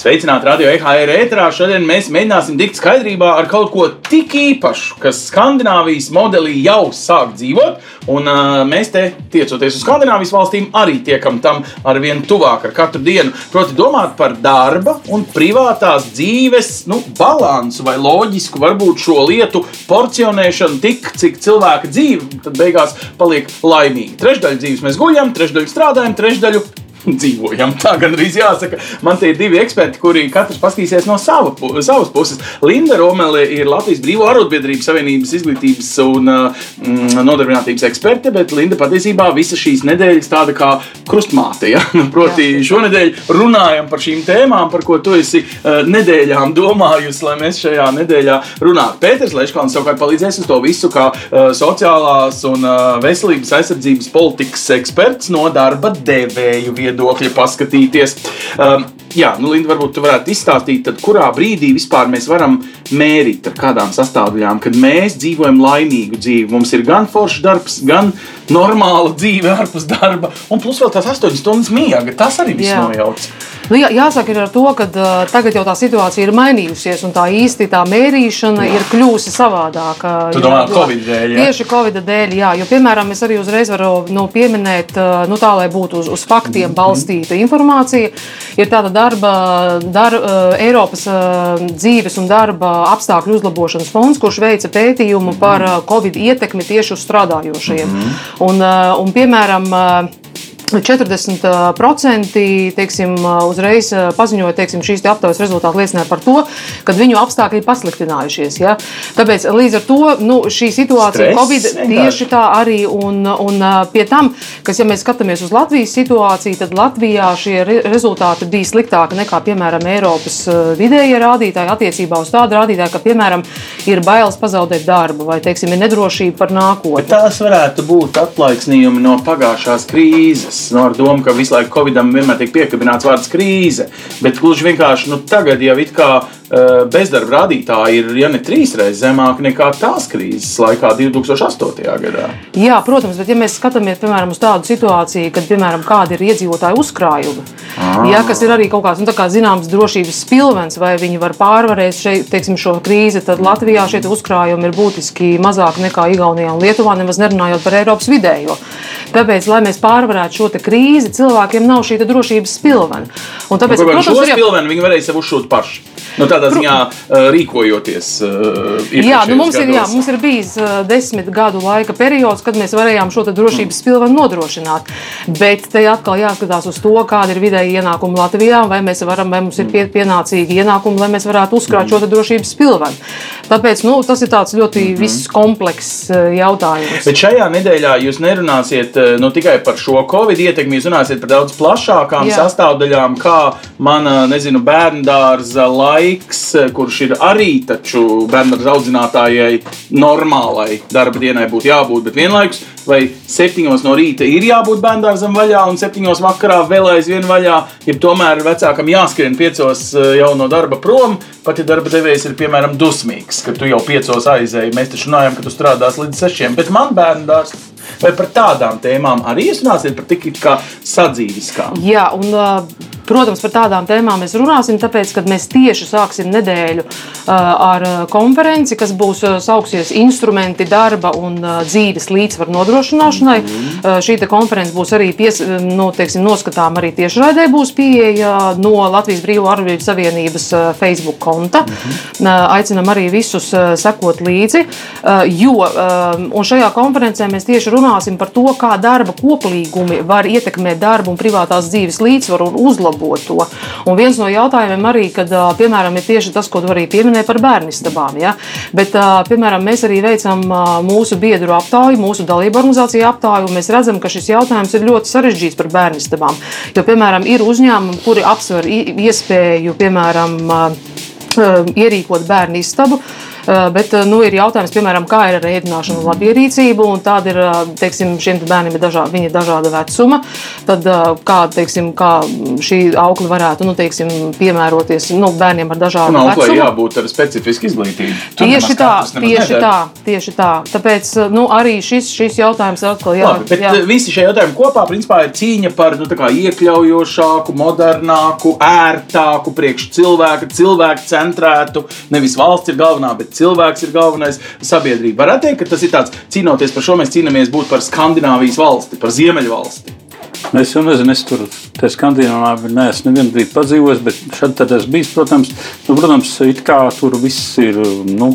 Sveicināti radio EHR ēterā. Šodien mēs mēģināsim tikt skaidrībā ar kaut ko tik īpašu, kas Skandināvijas modelī jau sāk dzīvot. Un uh, mēs te, tiecoties uz Skandināvijas valstīm, arī tiekam tam ar vien tuvāk ar katru dienu. Proti, domāt par darba un privātās dzīves nu, balansu vai loģisku varbūt šo lietu porcionēšanu tik, cik cilvēka dzīve tad beigās paliek laimīga. Trešdaļu dzīves mēs guļam, trešdaļu strādājam, trešdaļu dzīvojam. Tā gan arī jāsaka. Man tie ir divi eksperti, kuri katrs paskatīsies no sava, savas puses. Linda Romele ir Latvijas Brīvo arotbiedrības savienības izglītības un mm, nodarbinātības eksperte, bet Linda patiesībā visas šīs nedēļas tāda kā krustmāte. Ja? Proti, Jā. šonadēļ runājam par šīm tēmām, par ko tu esi uh, nedēļām domājusi, lai mēs šajā nedēļā runātu. Pēters Leškons savukārt palīdzēs uz to visu kā uh, sociālās un uh, veselības aizsardzības politikas eksperts no darba devēju vietas viedokļa paskatīties. Um, jā, nu, Linda, varbūt tu varētu izstāstīt, tad, kurā brīdī vispār mēs varam mērīt ar kādām sastāvdaļām, kad mēs dzīvojam laimīgu dzīvi. Mums ir gan foršs darbs, gan normāla dzīve ārpus darba, un plus vēl tās 8 stundas miega. Tas arī viss nojauc. Nu, jā, jāsaka ar to, ka uh, tagad jau tā situācija ir mainījusies, un tā īsti tā mērīšana jā. ir kļuvusi savādāka. Tu domā, jo, Covid dēļ? Jā? Tieši Covid dēļ, jā. Jo, piemēram, es arī uzreiz varu nu, pieminēt, uh, nu, tā, lai būtu uz, uz faktiem mm -hmm. balstīta informācija, ir tāda darba, dar, uh, Eiropas uh, dzīves un darba apstākļu uzlabošanas fonds, kurš veica pētījumu par uh, Covid ietekmi tieši uz strādājošajiem. Mm -hmm. un, uh, un, piemēram, uh, 40% teiksim, uzreiz paziņoja, ka šīs aptaujas rezultāti liecināja par to, ka viņu apstākļi ir pasliktinājušies. Ja? Tāpēc līdz ar to nu, šī situācija, Stress, Covid, tieši tā arī. Un, un pie tam, kas, ja mēs skatāmies uz Latvijas situāciju, tad Latvijā šie re rezultāti bija sliktāki nekā, piemēram, Eiropas vidējie rādītāji attiecībā uz tādu rādītāju, ka, piemēram, ir bailes pazaudēt darbu vai, teiksim, ir nedrošība par nākotni. Bet tās varētu būt atlaiksnījumi no pagājušās krīzes. Nu, ar domu, ka visu laiku Covidam vienmēr tiek piekabināts vārds krīze. Bet gluži vienkārši nu, tagad jau it kā bezdarba rādītāji ir ja ne trīsreiz zemāki nekā tās krīzes laikā 2008. gadā. Jā, protams, bet ja mēs skatāmies piemēram uz tādu situāciju, kad piemēram kādi ir iedzīvotāju uzkrājumi, ah. ja, kas ir arī kaut kāds nu, kā zināms drošības pilvens, vai viņi var pārvarēt šeit, teiksim, šo krīzi, tad Latvijā šie uzkrājumi ir būtiski mazāki nekā Igaunijā un Lietuvā, nemaz nerunājot par Eiropas vidējo. Tāpēc, lai mēs pārvarētu šo krīzi, cilvēkiem nav šī drošības pilvena. Un tāpēc, nu, protams, ir... pilveni viņi varēja sev uzšūt paši. Nu, tādā ziņā rīkojoties. Jā, nu mums, gados. ir, jā, mums ir bijis desmit gadu laika periods, kad mēs varējām šo drošības mm. pilvenu nodrošināt. Bet te atkal jāskatās uz to, kāda ir vidēji ienākuma Latvijā, vai, varam, vai mums ir pie, pienācīgi ienākumi, lai mēs varētu uzkrāt mm. šo drošības pilvenu. Tāpēc nu, tas ir ļoti mm -hmm. komplekss jautājums. Bet šajā nedēļā jūs nerunāsiet nu, tikai par šo covid ietekmi, jūs runāsiet par daudz plašākām Jā. sastāvdaļām, kā mana nezinu, bērnu dārza laiks, kurš ir arī taču bērnu audzinātājai normālai darba dienai būtu jābūt, bet vienlaikus vai septiņos no rīta ir jābūt bērngārzam vaļā, un septiņos vakarā vēl aizvien vaļā, ja tomēr vecākam jāskrien piecos jau no darba prom, pat ja darba devējs ir piemēram dusmīgs ka tu jau piecos aizēji. Mēs taču runājam, ka tu strādās līdz sešiem, bet man bērnu dārsts. Vai par tādām tēmām arī jūs runāsiet par tik kā sadzīviskām? Jā, un uh, Protams, par tādām tēmām mēs runāsim, tāpēc, kad mēs tieši sāksim nedēļu uh, ar konferenci, kas būs uh, sauksies instrumenti darba un uh, dzīves līdzsvaru nodrošināšanai. Mm -hmm. Šī konference būs arī pies, nu, teiksim, noskatām arī tiešraidē būs pieeja no Latvijas Brīvo arvību savienības Facebook konta. Mm -hmm. Aicinam arī visus sekot līdzi, jo un šajā konferencē mēs tieši runāsim par to, kā darba koplīgumi var ietekmēt darbu un privātās dzīves līdzsvaru un uzlabot uzlabot to. Un viens no jautājumiem arī, kad, piemēram, ir tieši tas, ko tu arī pieminēji par bērnistabām. Ja? Bet, piemēram, mēs arī veicam mūsu biedru aptauju, mūsu dalību organizāciju aptauju, un mēs redzam, ka šis jautājums ir ļoti sarežģīts par bērnistabām. Jo, piemēram, ir uzņēmumi, kuri apsver iespēju, piemēram, ierīkot bērnu istabu Bet nu, ir jautājums, piemēram, kā ir ar ēdināšanu un labierīcību. Un tāda ir, teiksim, šiem bērniem ir dažāda, viņi ir dažāda vecuma. Tad kā, teiksim, kā šī aukla varētu nu, teiksim, piemēroties nu, bērniem ar dažādu vecumu. auklē jābūt ar specifisku izglītību. Tieši tā, tieši nedara. tā, tieši tā. Tāpēc nu, arī šis, šis jautājums atkal jā, Labi, bet jā. visi šie jautājumi kopā principā, ir cīņa par nu, iekļaujošāku, modernāku, ērtāku, priekš cilvēka, cilvēku centrētu. Nevis valsts ir galvenā, bet cilvēks ir galvenais. Sabiedrība varētu teikt, ka tas ir tāds cīnoties par šo, mēs cīnāmies būt par Skandināvijas valsti, par Ziemeļu valsti. Nu, Es jau nezinu, es tur Skandināvijā neesmu nevienu brīdi padzīvojis, bet šeit tad es biju, protams, nu, protams, it kā tur viss ir, nu,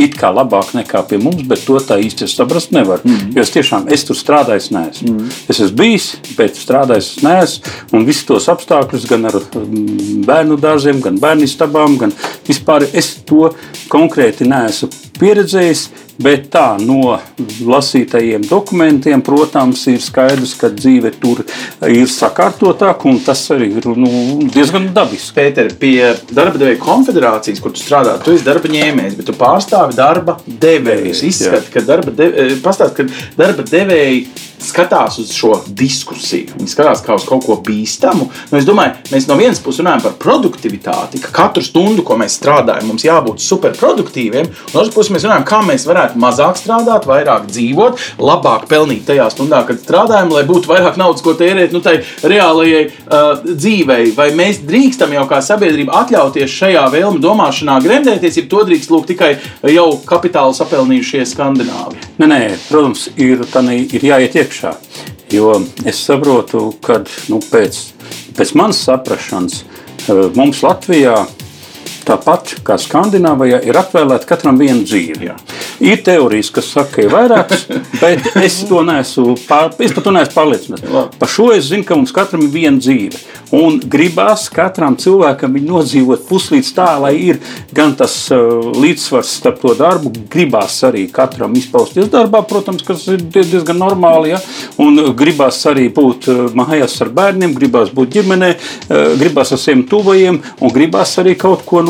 it kā labāk nekā pie mums, bet to tā īsti saprast nevaru. Mm. Jo es tiešām, es tur strādājis neesmu. Mm. Es esmu bijis, bet strādājis es neesmu, un visus tos apstākļus gan ar mm, bērnu dārziem, gan bērnu istabām, gan vispār es to konkrēti neesmu pieredzējis. Bet tā no lasītajiem dokumentiem, protams, ir skaidrs, ka dzīve tur ir sakārtotāka, un tas arī ir nu, diezgan dabiski. Pēter, pie darba devēja konfederācijas, kur tu strādā, tu esi darba ņēmējs, bet tu pārstāvi darba devējus. Izskati, ka darba, de, eh, pastāst, ka darba devēji skatās uz šo diskusiju. Viņi skatās kā uz kaut ko bīstamu. Nu, es domāju, mēs no vienas puses runājam par produktivitāti, ka katru stundu, ko mēs strādājam, mums jābūt superproduktīviem. No otras puses, mēs runājam, kā mēs varētu mazāk strādāt, vairāk dzīvot, labāk pelnīt tajā stundā, kad strādājam, lai būtu vairāk naudas, ko tērēt nu, tai reālajai uh, dzīvei. Vai mēs drīkstam jau kā sabiedrība atļauties šajā vēlmu domāšanā gremdēties, ja to drīkst lūk tikai jau kapitālu sapelnījušie skandināvi? Nē, nē, protams, ir, ir jāiet iekšā. Jo es saprotu, ka nu, pēc, pēc manas saprašanas eh, mums Latvijā. Tāpat kā Skandināvijā ir atvēlēta katram viena dzīve. Jā. Ir teorijas, kas saka, ka ir vairākas, bet es to neesmu, pār, es par to neesmu pārliecināts. Par šo es zinu, ka mums katram ir viena dzīve. Un gribās katram cilvēkam nodzīvot puslīdz tā, lai ir gan tas uh, līdzsvars starp to darbu, gribās arī katram izpausties darbā, protams, kas ir diezgan normāli. Ja? Un gribās arī būt uh, mājās ar bērniem, gribās būt ģimenē, uh, gribās ar saviem tuvajiem un gribās arī kaut ko no,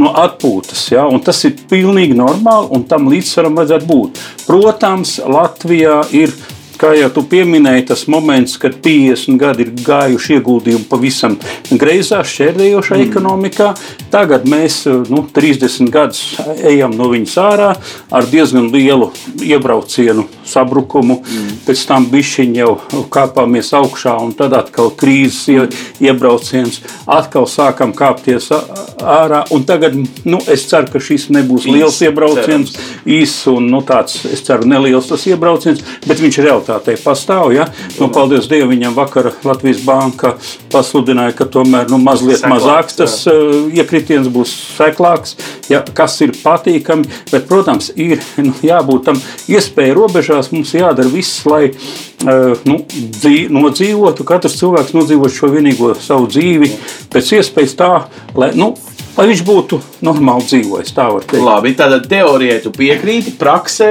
no atpūtas. Ja? Un tas ir pilnīgi normāli un tam līdzsvaram vajadzētu būt. Protams, Latvijā ir kā jau tu pieminēji, tas moments, kad 50 gadi ir gājuši ieguldījumi pavisam greizā, šķērdējošā mm. ekonomikā. Tagad mēs nu, 30 gadus ejam no viņas ārā ar diezgan lielu iebraucienu sabrukumu. Mm. Pēc tam bišķiņi jau kāpāmies augšā, un tad atkal krīzes ie, iebrauciens, atkal sākam kāpties ārā. Un tagad nu, es ceru, ka šis nebūs liels iebrauciens, īss un nu, tāds, es ceru, neliels tas iebrauciens, bet viņš realitāte realitātei pastāv. Ja? Nu, paldies Dievam, viņam vakar Latvijas banka pasludināja, ka tomēr nu, mazliet seklāks, mazāks tas uh, iekritiens būs seklāks, ja, kas ir patīkami. Bet, protams, ir nu, jābūt tam iespēju robežās. Mums jādara viss, lai uh, nu, dzīv, nodzīvotu, katrs cilvēks nodzīvot šo vienīgo savu dzīvi pēc iespējas tā, lai. Nu, Lai viņš būtu normāli dzīvojis, tā var teikt. Labi, tad teorijai tu piekrīti, praksē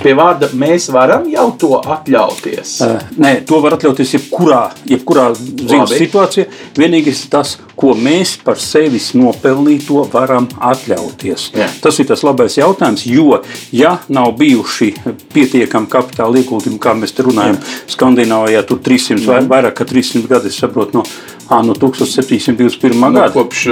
Pie vārda mēs varam jau to atļauties. Uh, nē, to var atļauties jebkurā, jebkurā dzīves situācijā. Vienīgais tas, ko mēs par sevis nopelnīto varam atļauties. Jā. Tas ir tas labais jautājums, jo, ja nav bijuši pietiekami kapitāla ieguldījumi, kā mēs te runājam, Jā. Skandināvijā tur 300 vai mm. vairāk kā 300 gadi, es saprotu, no À, no 1721. Nu, gada. Kopš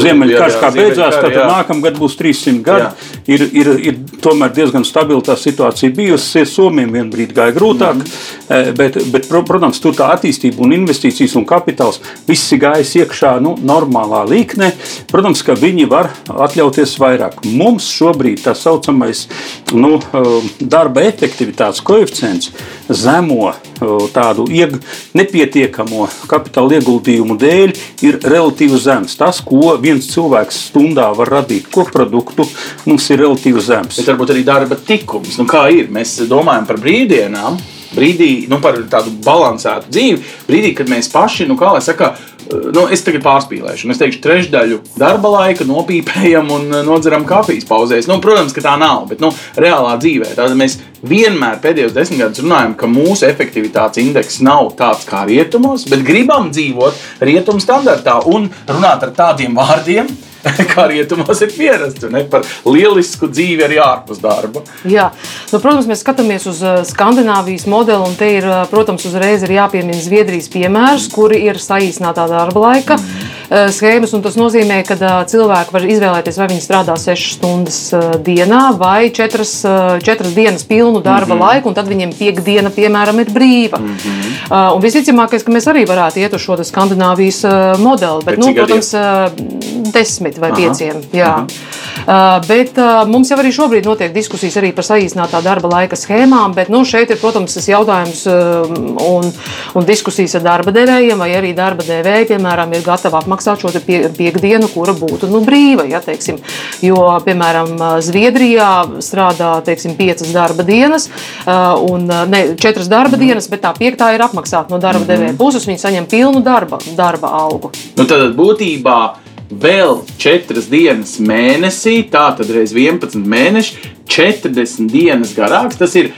Ziemeļkarš kā beidzās, tad nākamgad būs 300 gadi. Jā. Ir, ir, ir tomēr diezgan stabila tā situācija bijusi. Somijam vien brīdi gāja grūtāk, mm. bet, bet, protams, tur tā attīstība un investīcijas un kapitāls viss ir gājis iekšā nu, normālā līknē. Protams, ka viņi var atļauties vairāk. Mums šobrīd tā saucamais nu, darba efektivitātes koeficients zemo tādu ieg, nepietiekamo kapitāla ieguldījumu dēļ ir relatīvi zems. Tas, ko viens cilvēks stundā var radīt, ko produktu, mums ir relatīvi zems. Bet varbūt arī darba tikums. Nu, kā ir? Mēs domājam par brīvdienām. Brīdī, nu, par tādu līdzsvarotu dzīvi, brīdī, kad mēs paši, nu, kā lai saka, nu, es tagad pārspīlēšu. Es teikšu, trešdaļu darba laika nopīpējam un nodzeram kafijas pauzēs. Nu, protams, ka tā nav, bet nu, reālā dzīvē. Tad mēs vienmēr pēdējos desmit gadus runājam, ka mūsu efektivitātes indeks nav tāds kā rietumos, bet gribam dzīvot rietumu standartā un runāt ar tādiem vārdiem kā rietumos ir pierasts, ne par lielisku dzīvi arī ārpus darba. Jā, nu, protams, mēs skatāmies uz uh, Skandināvijas modeli, un te ir, uh, protams, uzreiz ir jāpiemina Zviedrijas piemērs, kuri ir saīsinātā darba laika mm. schēmas. Tas nozīmē, ka cilvēki var izvēlēties, vai viņi strādā 6 stundas dienā vai 4, 4 dienas pilnu darba mm -hmm. laiku, un tad viņiem piekdiena, piemēram, ir brīva. Mm -hmm. Un visticamākais, ka mēs arī varētu iet uz šo Skandināvijas modeli, bet, bet nu, protams, desmit vai Aha. pieciem. Aha. Uh, bet uh, mums jau arī šobrīd notiek diskusijas arī par saīsinātā darba laika schēmām, bet nu, šeit ir, protams, tas jautājums uh, un, un diskusijas ar darba devējiem, vai arī darba devēji, piemēram, ir gatavi apmaksāt šo pie, piekdienu, kura būtu nu, brīva. Ja, teiksim. jo, piemēram, Zviedrijā strādā teiksim, piecas darba dienas, un ne četras darba mm. dienas, bet tā piektā ir apmaksāta no darba mm devēja puses. Viņi saņem pilnu darba, darba algu. Nu, tad būtībā vēl 4 dienas mēnesī, tātad reiz 11 mēneši, 40 dienas garāks. Tas ir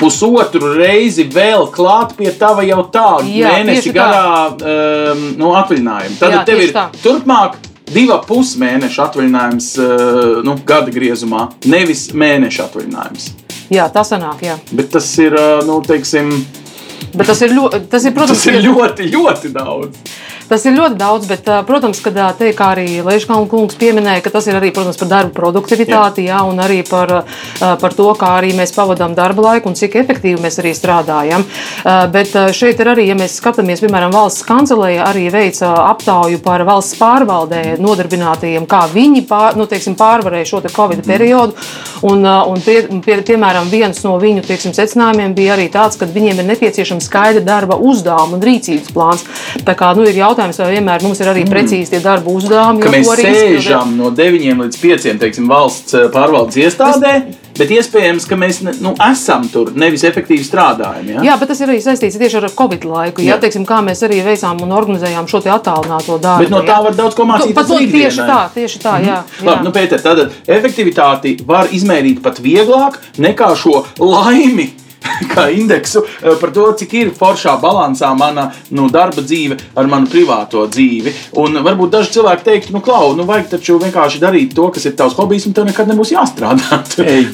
pusotru reizi vēl klāt pie tava jau tā Jā, mēneša garā um, no atvaļinājuma. Tad Jā, tev ir tā. turpmāk. Divu pusmēnešu atvaļinājums uh, nu, gada griezumā, nevis mēneša atvaļinājums. Jā, tas sanāk, jā. Bet tas ir, uh, nu, teiksim, Bet tas ir, ļoti, tas ir, protams, tas ir ļoti, ļoti daudz. Tas ir ļoti daudz, bet, protams, ka te, kā arī Leiškalna kungs pieminēja, ka tas ir arī protams, par darbu produktivitāti, jā. Jā, un arī par, par to, kā arī mēs pavadām darba laiku un cik efektīvi mēs arī strādājam. Bet šeit ir arī, ja mēs skatāmies, piemēram, valsts kancelēja arī veica aptauju par valsts pārvaldē nodarbinātajiem, kā viņi pār, nu, teiksim, pārvarēja šo te Covid mm. periodu. Un, un pie, pie, piemēram, viens no viņu teiksim, secinājumiem bija arī tāds, ka viņiem ir nepieciešams skaidra darba uzdevuma un rīcības plāns. Tā kā nu, ir jautājums, vai vienmēr mums ir arī mm. precīzi tie darba uzdevumi. Ka mēs sēžam no 9 līdz 5 teiksim, valsts eh, pārvaldes iestādē. Es... Bet iespējams, ka mēs nu, esam tur, nevis efektīvi strādājam. Ja? Jā, bet tas ir arī saistīts tieši ar Covid laiku. Jā. Jā, teiksim, kā mēs arī veicām un organizējām šo attālināto darbu. Bet no tā var daudz ko mācīties. Nu, tieši tā, tieši tā. Jā, -hmm. jā. Labi, nu, Pēter, tad efektivitāti var izmērīt pat vieglāk nekā šo laimi indeksu eh, par to, cik ir foršā balansā mana nu, darba dzīve ar manu privāto dzīvi. Un varbūt daži cilvēki teikt, nu, klau, nu, vajag taču vienkārši darīt to, kas ir tavs hobijs, un tev nekad nebūs jāstrādā.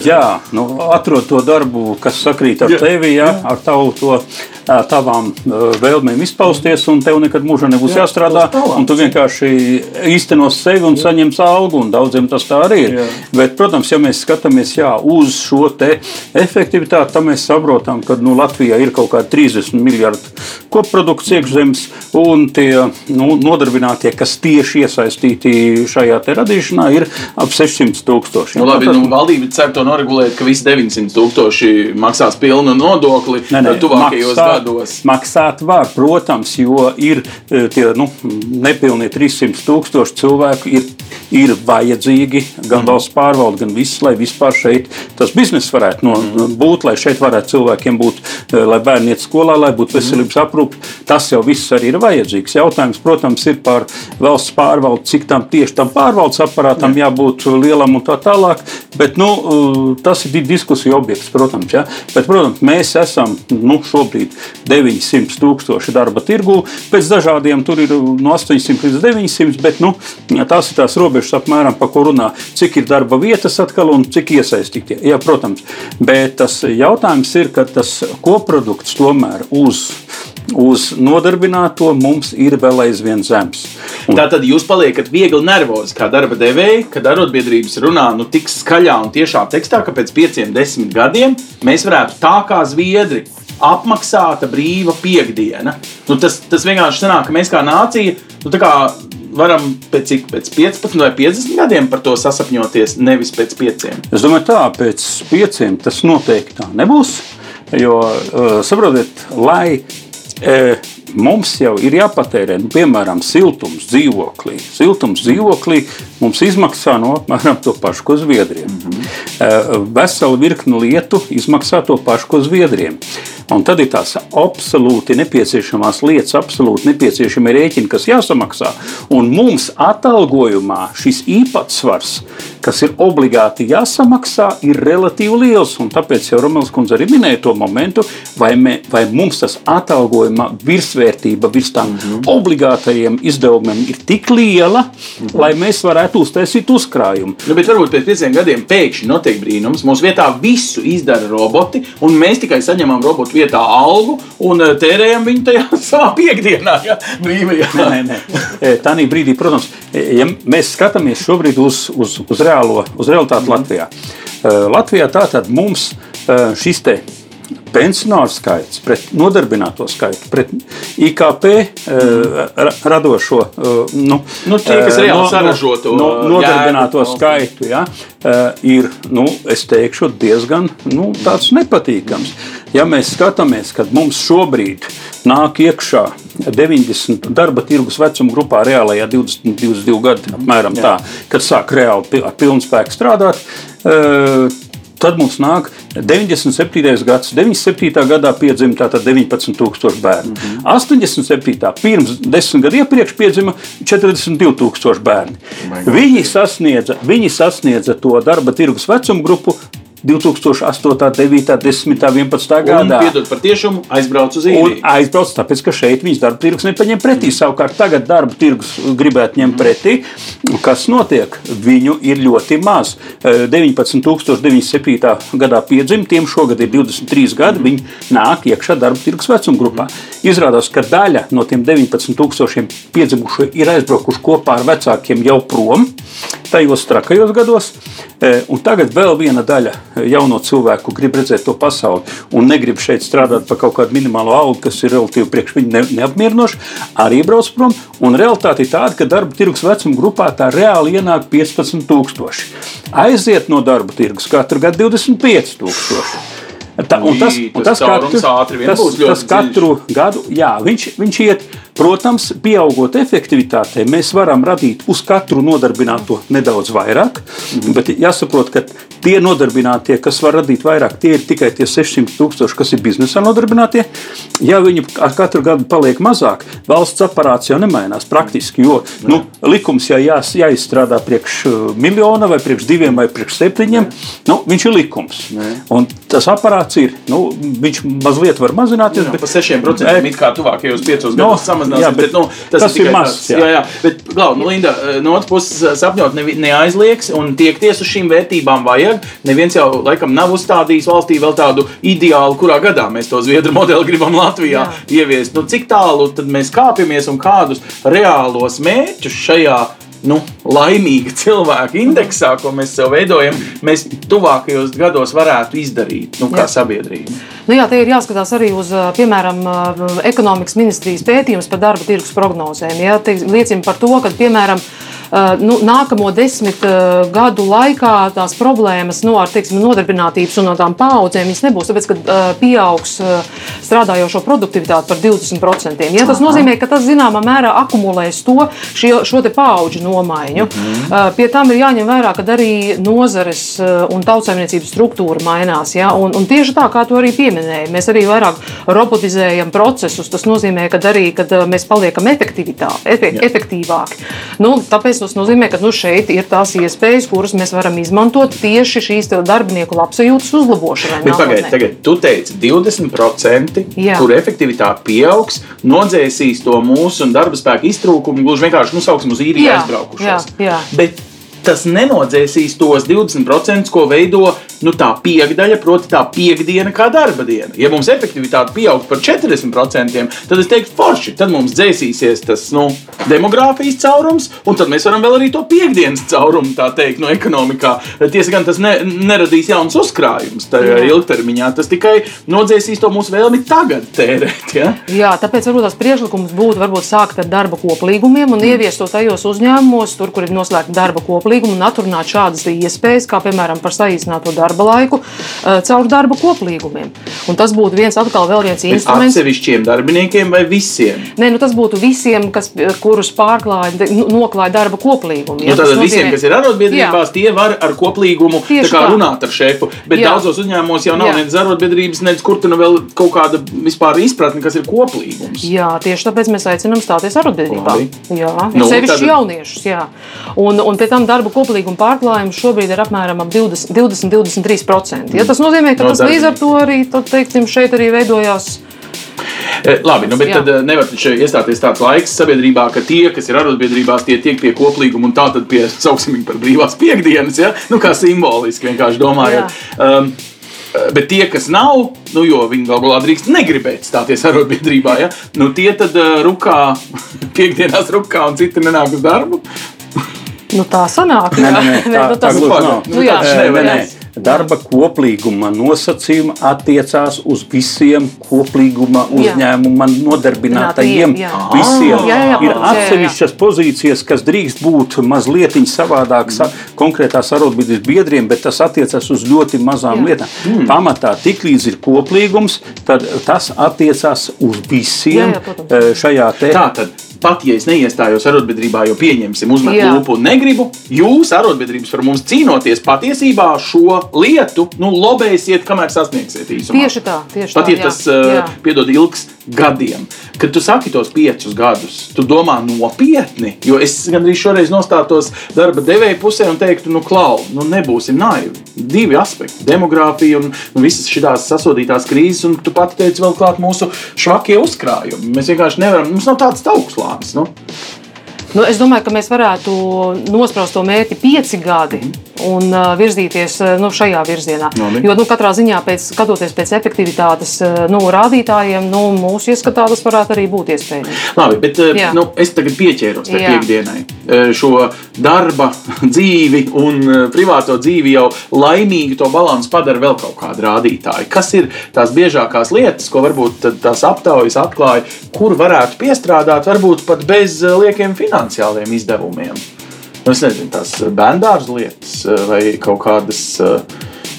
jā, nu, atrod to darbu, kas sakrīt ar jā, tevi, jā, jā. ar tavu to tavām vēlmēm izpausties, un tev nekad mūžā nebūs jā, jāstrādā. Tu vienkārši īstenos sevi un saņems algu, un daudziem tas tā arī ir. Jā. Bet, protams, ja mēs skatāmies jā, uz šo efektivitāti, tad mēs saprotam, ka nu, Latvijā ir kaut kādi 30 miljardi koprodukts iekšzemes, un tie nu, nodarbinātie, kas tieši iesaistīti šajā radīšanā, ir ap 600 tūkstoši. Nu, labi, nu, valdība cer to noregulēt, ka visi 900 tūkstoši maksās pilnu nodokli ne, ne, tuvākajos gados gados. Maksāt var, protams, jo ir e, tie nu, nepilnie 300 tūkstoši cilvēku, ir, ir vajadzīgi gan mm. valsts pārvalde, gan viss, lai vispār šeit tas bizness varētu no, mm. būt, lai šeit varētu cilvēkiem būt, e, lai bērni iet skolā, lai būtu veselības mm. aprūpe. Tas jau viss arī ir vajadzīgs. Jautājums, protams, ir par valsts pārvaldi, cik tam tieši tam pārvaldes aparātam mm. jābūt lielam un tā tālāk. Bet, nu, tas ir diskusiju objekts, protams. Ja? Bet, protams, mēs esam nu, šobrīd 900 tūkstoši darba tirgū. Pēc dažādiem tur ir no 800 līdz 900, bet nu, tās ir tās robežas apmēram, pa ko runā. Cik ir darba vietas atkal un cik iesaistītie. Jā, protams, bet tas jautājums ir, ka tas koprodukts tomēr uz uz nodarbināto mums ir vēl aizvien zems. Un... Tā tad jūs paliekat viegli nervozi, kā darba devēji, kad arotbiedrības runā nu, tik skaļā un tiešā tekstā, ka pēc pieciem, desmit gadiem mēs varētu tā kā zviedri apmaksāta brīva piekdiena. Nu, tas, tas vienkārši sanāk, ka mēs kā nācija nu, kā varam pēc, cik, pēc 15 vai 50 gadiem par to sasapņoties, nevis pēc 5. Es domāju, tā pēc 5 tas noteikti tā nebūs. Jo, uh, saprotiet, lai mums jau ir jāpatērē, nu, piemēram, siltums dzīvoklī. Siltums dzīvoklī mums izmaksā no apmēram to pašu, ko Zviedriem. Mm -hmm. Vesela virkni lietu izmaksā to pašu, ko Zviedriem. Un tad ir tās absolūti nepieciešamās lietas, absolūti nepieciešami rēķini, kas jāsamaksā. Un mums atalgojumā šis īpatsvars kas ir obligāti jāsamaksā, ir relatīvi liels. Tāpēc jau Romanis Kunze arī minēja to momentu, vai, mē, vai mums tas atalgojuma virsvērtība virs tām mm -hmm. obligātajiem izdevumiem ir tik liela, mm -hmm. lai mēs varētu uztaisīt uzkrājumu. Nu, bet varbūt pēc pieciem gadiem pēkšņi notiek brīnums. Mūsu vietā visu izdara roboti, un mēs tikai saņemam robotu vietā algu un eh, tērējam viņu tajā savā piekdienā, ja brīvajā. Nē, nē, nē. Tā brīdī, protams, ja mēs skatāmies šobrīd uz, uz, uz, reālo, uz realitāti mm. Latvijā. Latvijā tātad mums šis te pensionāru skaits, pret nodarbināto skaitu, pret IKP mm. radošo, nu, nu, tie, kas reāli no, saražo to no, nodarbināto jēgu, skaitu, ja, ir, nu, teikšu, diezgan nu, nepatīkams. Ja mēs skatāmies, kad mums šobrīd nāk iekšā 90 darba tirgus vecuma grupā, reālajā 20, 22 gadu apmēram tā, kad sāk reāli ar pilnu spēku strādāt, Tad mums nāk 97. gads, 97. gadā piedzima 19,000 bērnu. Mm -hmm. 87. pirms desmit gadiem iepriekš piedzima 42,000 bērni. Viņi sasniedza, viņi sasniedza to darba tirgus vecumu grupu 2008, 9, 10, 11 gadā. Piedod par tiešumu, aizbraucu uz īriju. Aizbraucu, tāpēc, ka šeit viņas darba tirgus nepaņem pretī. Mm. Savukārt tagad darba tirgus gribētu ņemt pretī. Kas notiek? Viņu ir ļoti maz. 19,907. Eh, gadā piedzimtiem, šogad ir 23 gadi, viņi nāk iekšā darba tirgus vecuma grupā. Izrādās, ka daļa no tiem 19,000 piedzimušo ir aizbraukuši kopā ar vecākiem jau prom, tajos trakajos gados. Eh, un tagad vēl viena daļa jauno cilvēku grib redzēt to pasauli un negrib šeit strādāt par kaut kādu minimālo algu, kas ir relatīvi priekš viņu ne, neapmierinoši, arī brauc prom. Un realitāte ir tāda, ka darba tirgus vecuma grupā tā reāli ienāk 15,000. Aiziet no darba tirgus katru gadu 25,000. Ta, un tas, un tas, katru, tas, tas katru gadu, jā, viņš, viņš iet Protams, pieaugot efektivitātei, mēs varam radīt uz katru nodarbināto nedaudz vairāk, mhm. bet jāsaprot, ka tie nodarbinātie, kas var radīt vairāk, tie ir tikai tie 600 tūkstoši, kas ir biznesā nodarbinātie. Ja viņi ar katru gadu paliek mazāk, valsts aparāts jau nemainās praktiski, jo nu, likums ja jā, jāizstrādā priekš uh, miljona vai priekš diviem vai priekš septiņiem, nu, viņš ir likums. Un tas aparāts ir, nu, viņš mazliet var mazināties. Jā, bet, pa 6% it kā tuvākajos piecos no, gados samazināsies. Jā, bet, bet, nu, tas, tas ir, ir maz. Jā. jā, jā. Bet, Glau, nu, Linda, eh, no otras puses eh, sapņot ne, neaizlieks un tiekties uz šīm vērtībām vajag. Neviens jau laikam nav uzstādījis valstī vēl tādu ideālu, kurā gadā mēs to Zviedru modeli gribam Latvijā jā. ieviest. Nu, cik tālu tad mēs kāpjamies un kādus reālos mērķus šajā nu, laimīga cilvēka indeksā, ko mēs sev veidojam, mēs tuvākajos gados varētu izdarīt nu, kā jā. sabiedrība. Nu jā, te ir jāskatās arī uz, piemēram, ekonomikas ministrijas pētījums par darba tirgus prognozēm. Jā, liecina par to, ka, piemēram, nu, nākamo desmit eh, gadu laikā tās problēmas nu, ar teiksim, nodarbinātības un no tām paudzēm nebūs. Tāpēc, ka eh, pieaugs strādājošo produktivitāti par 20%. Ja, tas nozīmē, ka tas zināmā mērā akumulēs to, šo, šo paudžu nomaiņu. Mm -hmm. Pie tam ir jāņem vērā, ka arī nozares un tautsājumniecības struktūra mainās. Ja, un, un tieši tā, kā to arī pieminēja, mēs arī vairāk robotizējam procesus. Tas nozīmē, ka arī kad mēs paliekam efektīvāki. Nu, tāpēc tas nozīmē, ka nu, šeit ir tās iespējas, kuras mēs varam izmantot tieši šīs darbinieku labsajūtas uzlabošanai. Bet pagaidi, tagad tu teici 20%, Jā. kur efektivitāte pieaugs, nodzēsīs to mūsu darba spēku iztrūkumu, gluži vienkārši nosauksim uz īriju aizbraukušos. Jā, jā. Bet tas nenodzēsīs tos 20%, ko veido nu, tā piekdaļa, proti, tā piekdiena kā darba diena. Ja mums efektivitāte pieaug par 40%, tad es teiktu, forši, tad mums dzēsīsies tas nu, demogrāfijas caurums, un tad mēs varam vēl arī to piekdienas caurumu, tā teikt, no ekonomikā. Tiesa gan tas ne, neradīs jauns uzkrājums tajā ilgtermiņā, tas tikai nodzēsīs to mūsu vēlmi tagad tērēt. Ja? Jā, tāpēc varbūt tās priekšlikums būtu varbūt sākt ar darba koplīgumiem un mm. ieviest to tajos uzņēmumos, tur, kur ir noslēgta darba koplīguma, un atrunāt šādas iespējas, kā piemēram par saīsināto darbu darba laiku eh, caur darba koplīgumiem. Un tas būtu viens atkal vēl viens instruments. Atsevišķiem darbiniekiem vai visiem? Nē, nu tas būtu visiem, kas, kurus pārklāja, nu, noklāja darba koplīgumu. Nu, tātad visiem, kas ir arotbiedrībās, tie var ar koplīgumu kā runāt ar šefu. Bet Jā. daudzos uzņēmumos jau nav nec arotbiedrības, nec kur tur nu vēl kaut kāda vispār izpratne, kas ir koplīgums. Jā, tieši tāpēc mēs aicinām stāties arotbiedrībā. Labi. Jā, Nu, sevišķi tad- jauniešus. Jā. Un, un pie tam darba koplīguma pārklājums šobrīd ir apmēram ap 20, 20-23%. Ja, tas nozīmē, ka No tas līdz ar to arī tad, teiksim, šeit arī veidojās. E, Labi, nu, bet Jā. tad e, nevar iestāties tāds laiks sabiedrībā, ka tie, kas ir arotbiedrībās, tie tiek pie koplīguma un tā tad pie, sauksim viņu par brīvās piekdienas, ja? nu, kā simboliski vienkārši domājot. Um, Bet tie, kas nav, nu, jo viņi galu galā drīkst negribēt stāties arotbiedrībā, ja? nu, tie tad uh, rukā, piekdienās rukā un citi nenāk uz darbu. Nu, tā sanāk. Nē, jā. nē, nē, tā, nu, tā tas- gluži Pagaid, nav. nu, Nu, jā, Nē, nevar nē, būt. nē. Darba koplīguma nosacījumi attiecās uz visiem koplīguma uzņēmuma nodarbinātajiem. Jā. Visiem Jā, jā, jā, ir jā, jā. atsevišķas pozīcijas, kas drīkst būt mazliet savādākas mm. konkrētās arotbiedrības biedriem, bet tas attiecas uz ļoti mazām Jā. lietām. Mm. Pamatā tiklīdz ir koplīgums, tad tas attiecās uz visiem Jā, jā, protams. eh, šajā te. Tā tad, pat ja es neiestājos arotbiedrībā, jo pieņemsim, uzmet Jā. lūpu un negribu, jūs, arotbiedrības, par mums cīnoties, patiesībā šo lietu nu, lobēsiet, kamēr sasniegsiet īsumā. Tieši tā, tieši Pat tā. ja jā, tas, uh, jā. piedod, ilgs gadiem, kad tu saki tos piecus gadus, tu domā nopietni. Jo es gandrīz šoreiz nostātos darba devēja pusē un teiktu, nu, klau, nu, nebūsim naivi. Divi aspekti - demogrāfija un nu, visas šīs sasodītās krīzes, un tu pati teici, vēl klāt mūsu švakie uzkrājumi. Mēs vienkārši nevaram, mums nav tāds augstslānis. Nu? Nu, es domāju, ka mēs varētu nospraust to mērķi pieci gadi un uh, virzīties uh, nu, šajā virzienā. Labi. Jo nu, katrā ziņā, pēc, skatoties pēc efektivitātes uh, nu, rādītājiem, nu, mūsu ieskatā tas varētu arī būt iespējams. Labi, bet Jā. nu, es tagad pieķēros pie Jā. piekdienai. Šo darba dzīvi un privāto dzīvi jau laimīgi to balansu padara vēl kaut kādi rādītāji. Kas ir tās biežākās lietas, ko varbūt tās aptaujas atklāja, kur varētu piestrādāt, varbūt pat bez liekiem finansiāliem izdevumiem? Nu, nezinu, tās bērnu lietas eh, vai kaut kādas. eh,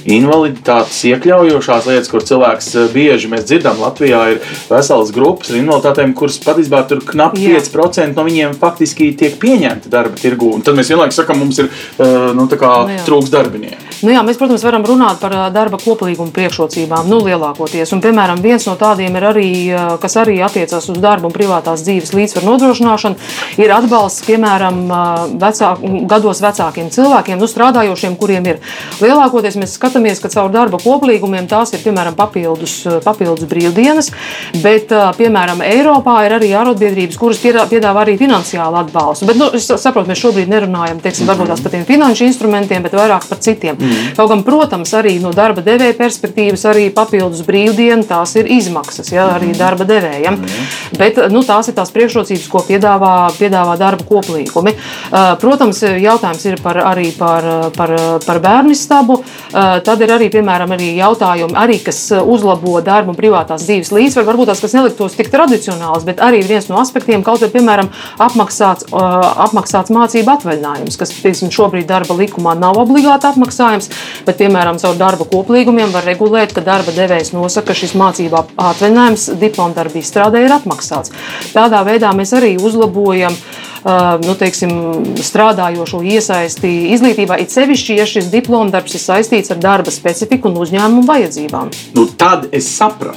Invaliditātes iekļaujošās lietas, kur cilvēks eh, bieži mēs dzirdam, Latvijā ir veselas grupas ar invaliditātēm, kuras patiesībā tur knapi Jā. 5% no viņiem faktiski tiek pieņemti darba tirgū. Un tad mēs vienlaikus sakām, mums ir eh, nu, Nu trūks darbinieku. Nu, jā, mēs, protams, varam runāt par ā, darba koplīguma priekšrocībām, nu, lielākoties. Un, piemēram, viens no tādiem ir arī, kas arī attiecas uz darbu un privātās dzīves līdzsvaru nodrošināšanu, ir atbalsts, piemēram, vecāk, gados vecākiem cilvēkiem, nu, strādājošiem, kuriem ir. Lielākoties mēs skatāmies, ka caur darba koplīgumiem tās ir, piemēram, papildus, ā, papildus brīvdienas, bet, ā, piemēram, Eiropā ir arī arotbiedrības, kuras piedā- piedāvā arī finansiālu atbalstu. Bet, nu, es saprotu, mēs šobrīd nerunājam, teiksim, varbūt par tiem finanšu instrumentiem, bet vairāk par citiem. Mm. Kaut gan, protams, arī no darba devēja perspektīvas, arī papildus brīvdienu tās ir izmaksas, ja, arī darba devējiem. Mm. Bet nu, tās ir tās priekšrocības, ko piedāvā, piedāvā darba koplīgumi. Protams, jautājums ir par, arī par, par, par bērnu stabu. Tad ir arī, piemēram, arī jautājumi, arī, kas uzlabo darbu un privātās dzīves līdzsvaru. Varbūt tās, kas neliktos tik tradicionāls, bet arī viens no aspektiem, kaut vai, piemēram, apmaksāts, apmaksāts mācību atvaļinājums, kas, piemēram, šobrīd darba likumā nav obligāti apmaksājums, bet, piemēram, caur darba koplīgumiem var regulēt, ka darba devējs nosaka, ka šis mācību atvaļinājums diplomdarba izstrādē ir atmaksāts. Tādā veidā mēs arī uzlabojam uh, nu, teiksim, strādājošo iesaisti izglītībā, it sevišķi, ja šis diplomdarbs ir saistīts ar darba specifiku un uzņēmumu vajadzībām. Nu, tad es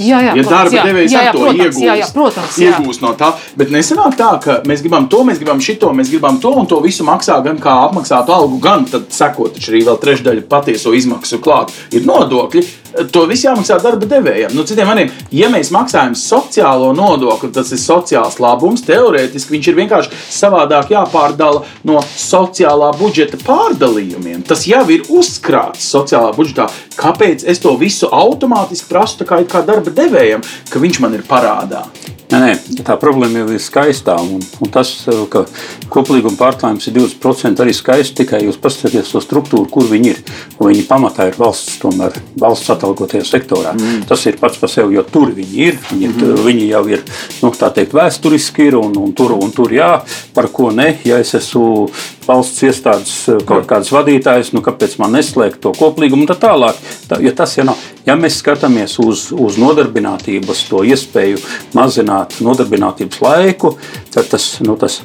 jā, ja protams, darba devējs ar to protams, iegūst, jā, jā, protams, jā. iegūst no tā. Bet nesenāk tā, ka mēs gribam to, mēs gribam šito, mēs gribam to, un to visu maksā gan kā apmaksātu algu, gan tad sekot arī vēl trešdaļa patieso izmaksu klāt. Ir nodokļi, to visu jāmaksā darba devējiem. Nu, citiem vārdiem, ja mēs maksājam sociālo nodokli, tas ir sociāls labums, teorētiski viņš ir vienkārši savādāk jāpārdala no sociālā budžeta pārdalījumiem. Tas jau ir uzkrāts sociālā budžetā. Kāpēc es to visu automātiski prasu kā, kā darba devējam, ka viņš man ir parādā? Nē, nē, tā problēma jau ir skaistā. Un, un tas, ka koplīguma pārklājums ir 20%, arī skaisti. Tikai jūs paskatieties to struktūru, kur viņi ir. Viņi pamatā ir valsts, tomēr valsts atalgotajā sektorā. Mm. Tas ir pats par sevi, jo tur viņi ir. Viņi, mm. viņi jau ir nu, teikt, vēsturiski ir un, un, tur, un tur jā, par ko ne. Ja es esmu valsts iestādes kaut kāds vadītājs, nu kāpēc man neslēgt to koplīgumu un tā tālāk. Tā, ja tas jau nav. Ja mēs skatāmies uz, uz nodarbinātības to iespēju mazināt nodarbinātības laiku, tad tas, nu, tas,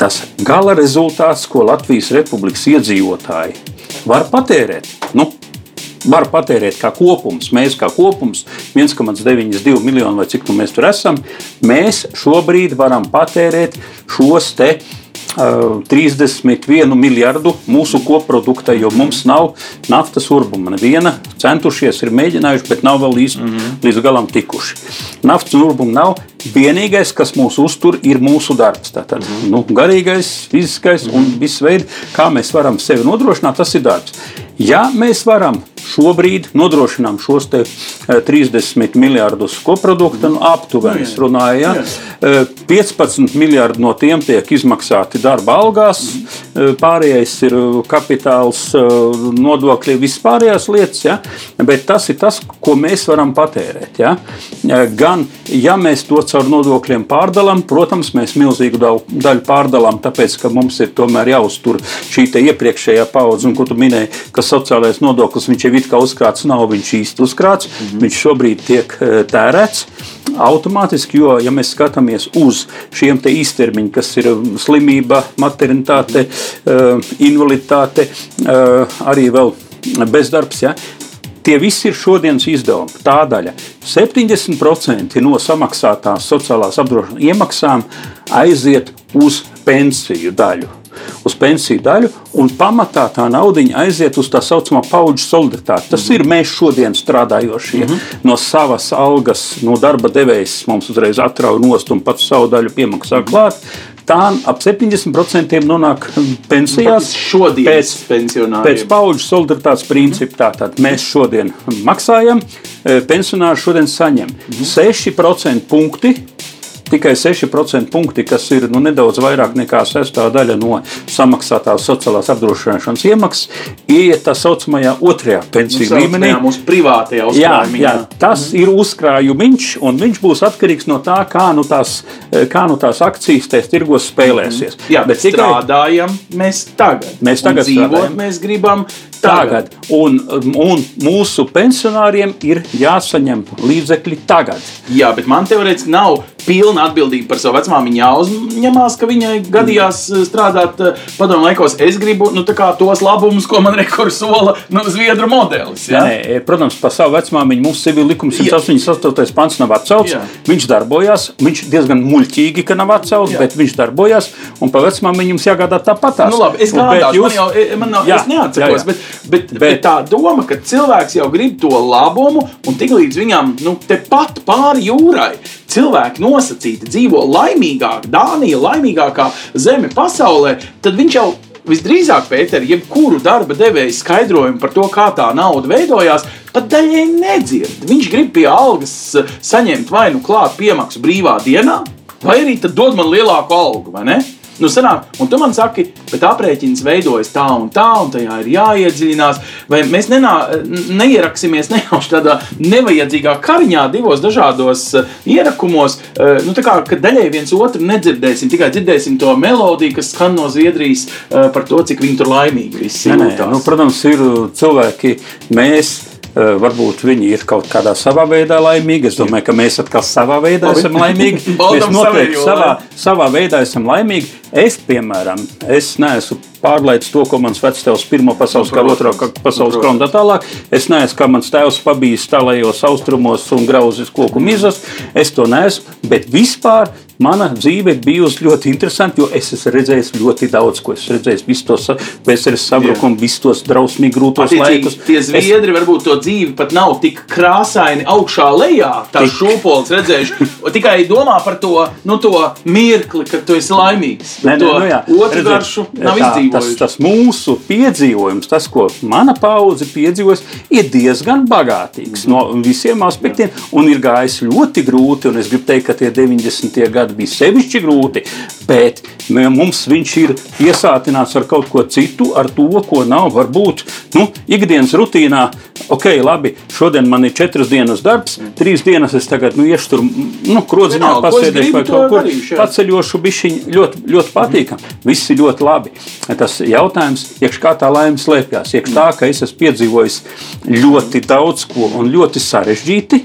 tas gala rezultāts, ko Latvijas Republikas iedzīvotāji var patērēt. Nu, var patērēt kā kopums, mēs kā kopums, 1,92 miljonu vai cik nu mēs tur esam, mēs šobrīd varam patērēt šos te 31 miljardu mūsu koprodukta, jo mums nav naftas urbuma. Neviena centušies, ir mēģinājuši, bet nav vēl līdz, mm -hmm. līdz galam tikuši. Naftas urbuma nav. Vienīgais, kas mūs uztur, ir mūsu darbs. Tātad, mm -hmm. nu, garīgais, fiziskais mm -hmm. un viss veids, kā mēs varam sevi nodrošināt, tas ir darbs. Ja mēs varam šobrīd nodrošinām šos 30 eh, miljardus koprodukta, nu, aptuveni es runāju, ja? 15 eh, miljardi no tiem tiek izmaksāti darba algās, eh, pārējais ir kapitāls, nodokļi, vispārējās lietas, ja? bet tas ir tas, ko mēs varam patērēt. Ja? Gan, ja mēs to caur nodokļiem pārdalām, protams, mēs milzīgu daļu pārdalām, tāpēc, ka mums ir tomēr jāuztur šī iepriekšējā paudze, un ko tu minēji, ka sociālais nodoklis viņš jau it kā uzkrāts, nav viņš īsti uzkrāts. Mm -hmm. Viņš šobrīd tiek eh, tērēts automātiski, jo, ja mēs skatāmies uz šiem īstermiņiem, kas ir um, slimība, maternitāte, eh, invaliditāte, eh, arī vēl bezdarbs. Ja, Tie visi ir šodienas izdevumi. Tā daļa 70% no samaksātās sociālās apdrošināšanas iemaksām aiziet uz pensiju daļu uz pensiju daļu, un pamatā tā nauda aiziet uz tā saucamā paudžu solidaritāti. Tas ir mēs šodien strādājošie. Mm -hmm. No savas algas, no darba devējas mums uzreiz atrauj nost un pats savu daļu piemaksā klāt. Tā ap 70% nonāk pensijās. Šodienas pēc, pēc paudžu solidaritātes principa. Tātad mēs šodien maksājam, e, pensionāri šodien saņem 6% punkti tikai 6% punkti, kas ir nu, nedaudz vairāk nekā sestāvdaļa no samaksātās sociālās apdrošināšanas iemaksas, ieiet tā saucamajā otrajā pensiju nu, līmenī. Mūsu privātajā uzkrājumā. Jā, jā, tas mm. ir uzkrājumiņš, un viņš būs atkarīgs no tā, kā nu tās, kā nu tās akcijas tajos tirgos spēlēsies. Mm. Jā, bet tikai... strādājam mēs tagad. Mēs tagad dzīvot, mēs gribam tagad. tagad. Un, un mūsu pensionāriem ir jāsaņem līdzekļi tagad. Jā, bet man teorētiski nav pilna atbildība par savu vecmāmu. Viņa jāuzņemās, ka viņai gadījās eh, strādāt eh, padomu laikos. Es gribu nu, tos labumus, ko man rekurs sola nu, Zviedru modelis. Ja? Nē, protams, par savu vecmāmiņu mums civil likums 188. pants nav atcelts. Jā. Viņš darbojās, viņš diezgan muļķīgi, ka nav atcelts, jā. bet viņš darbojās. Un par vecmāmiņu jums jāgādā tāpat. Nu, labi, es gādāšu, jūs... man jau, e, man nav, jā, es neatceros, jā, jā. Bet, bet, bet, bet tā doma, ka cilvēks jau grib to labumu un tiklīdz viņam nu, tepat pāri jūrai cilvēki nosacīti dzīvo laimīgāk, Dānija laimīgākā zeme pasaulē, tad viņš jau visdrīzāk, Pēter, jebkuru darba devēja skaidrojumu par to, kā tā nauda veidojās, pat daļai nedzird. Viņš grib pie algas saņemt vai nu klāt piemaksu brīvā dienā, vai arī dod man lielāku algu, vai ne? Nu, sanāk, un tu man saki, bet aprēķins veidojas tā un tā, un tajā ir jāiedziļinās. Vai mēs nenā, neieraksimies nejauši tādā nevajadzīgā kariņā, divos dažādos uh, ierakumos, uh, nu, kā daļai viens otru nedzirdēsim, tikai dzirdēsim to melodiju, kas skan no Zviedrijas uh, par to, cik viņi tur laimīgi visi ir. Nu, protams, ir cilvēki, mēs Eh, varbūt viņi ir kaut kādā savā veidā laimīgi. Es domāju, ka mēs atkal savā veidā esam laimīgi. mēs noteikti savā, savā veidā esam laimīgi. Es, piemēram, es neesmu pārlaidis to, ko mans vectēvs Pirmā pasaules kara, otrā pasaules kara un tā tālāk. Es neesmu kā mans tēvs pabijis tālajos austrumos un grauzis koku mizas. Es to neesmu, bet vispār mana dzīve ir bijusi ļoti interesanta, jo es esmu redzējis ļoti daudz, ko esmu redzējis. Visus tos vēstures sabrukumu, visus tos drausmīgi grūtos laikus. Tie zviedri es... varbūt to dzīvi pat nav tik krāsaini augšā lejā, tā tik... šūpols redzējuši. Tikai domā par to, nu, to mirkli, kad tu esi laimīgs. Nē, nē, nu, jā. Otru garšu nav izdzīvojis tas, tas mūsu piedzīvojums, tas, ko mana paudze piedzīvojas, ir diezgan bagātīgs no visiem aspektiem un ir gājis ļoti grūti. Es gribu teikt, ka tie 90. gadi bija sevišķi grūti, bet mums viņš ir piesātināts ar kaut ko citu, ar to, ko nav varbūt nu, ikdienas rutīnā. Ok, labi, šodien man ir četras dienas darbs, trīs dienas es tagad nu, iešu tur, nu, krodziņā pasēdēšu vai kaut ko paceļošu, bišķiņ ļoti, ļoti patīkam. Viss ir ļoti labi. Tas jautājums, iekš kā tā laime slēpjas, iekš tā, ka es esmu piedzīvojis ļoti daudz ko un ļoti sarežģīti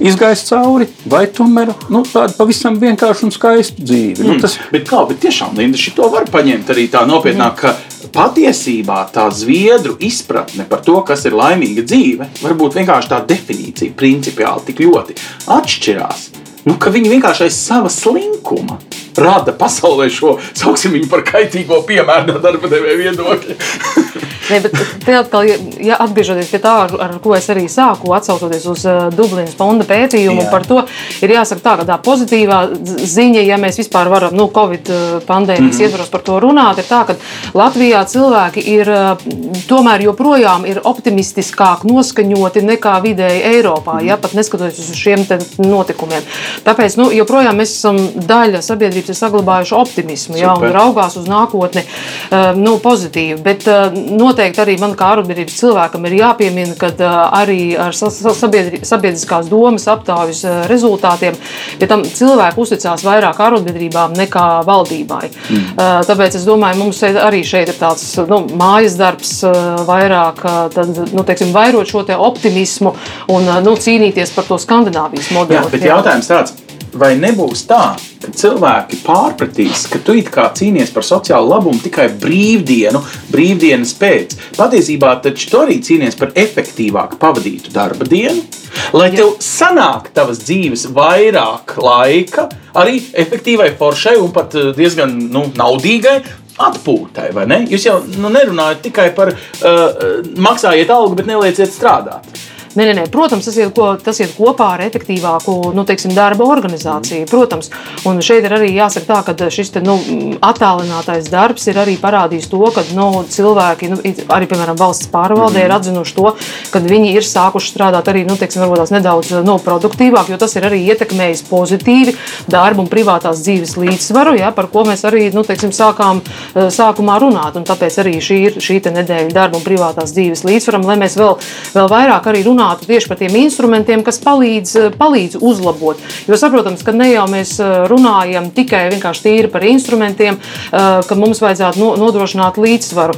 izgājis cauri, vai tomēr nu, tāda pavisam vienkārša un skaista dzīve. Nu, mm. Nu, tas... Bet kā, bet tiešām, Linda, šito var paņemt arī tā nopietnāk, ka patiesībā tā zviedru izpratne par to, kas ir laimīga dzīve, varbūt vienkārši tā definīcija principiāli tik ļoti atšķirās. Nu, ka viņi vienkārši aiz sava slinkuma rada pasaulē šo, sauksim viņu par kaitīgo piemēru no darba devēja viedokļa. ne, bet te atkal, ja atgriežoties pie tā, ar, ar ko es arī sāku, atsaucoties uz uh, Dublinas fonda pētījumu, Jā. par to ir jāsaka tā, ka tā pozitīvā ziņa, ja mēs vispār varam, nu, Covid uh, pandēmijas mm -hmm. ietvaros par to runāt, ir tā, ka Latvijā cilvēki ir uh, tomēr joprojām ir optimistiskāk noskaņoti nekā vidēji Eiropā, mm -hmm. ja pat neskatoties uz šiem notikumiem. Tāpēc, nu, joprojām mēs esam daļa sabiedrības ir saglabājuši optimismu ja, un raugās uz nākotni eh, nu, pozitīvi. Bet eh, noteikti arī man kā arotbiedrības cilvēkam ir jāpiemina, ka eh, arī ar sabiedriskās domas aptaujas rezultātiem ja tam cilvēku uzticās vairāk arotbiedrībām nekā valdībai. Mm. Tāpēc es domāju, mums arī šeit ir tāds nu, mājas darbs vairāk, tad, nu, teiksim, vairot šo te optimismu un nu, cīnīties par to Skandināvijas modeli. Jā, bet jautājums tāds, vai nebūs tā, ka cilvēki pārpratīs, ka tu kā cīnies par sociālu labumu tikai brīvdienu, brīvdienas pēc. Patiesībā taču tu arī cīnies par efektīvāku pavadītu darba dienu, lai tev sanāk tavas dzīves vairāk laika, arī efektīvai, foršai un pat eh, diezgan nu, naudīgai atpūtai, vai ne? Jūs jau nu, nerunājat tikai par uh, maksājiet algu, bet nelieciet strādāt. Nē, nē, nē. Protams, tas iet, ko, tas iet kopā ar efektīvāku nu, teiksim, darba organizāciju. Protams, un šeit ir arī jāsaka tā, ka šis te, nu, attālinātais darbs ir arī parādījis to, ka nu, cilvēki, nu, arī piemēram valsts pārvaldē, mm. ir atzinuši to, ka viņi ir sākuši strādāt arī nu, teiksim, nedaudz nu, produktīvāk, jo tas ir arī ietekmējis pozitīvi darbu un privātās dzīves līdzsvaru, ja, par ko mēs arī nu, teiksim, sākām eh, sākumā runāt. Un tāpēc arī šī ir šī nedēļa darba un privātās dzīves līdzsvaram, lai mēs vēl, vēl vairāk arī runātu runātu tieši par tiem instrumentiem, kas palīdz, eh, palīdz uzlabot. Jo saprotams, ka ne jau mēs eh, runājam tikai vienkārši par instrumentiem, eh, ka mums vajadzētu nodrošināt līdzsvaru.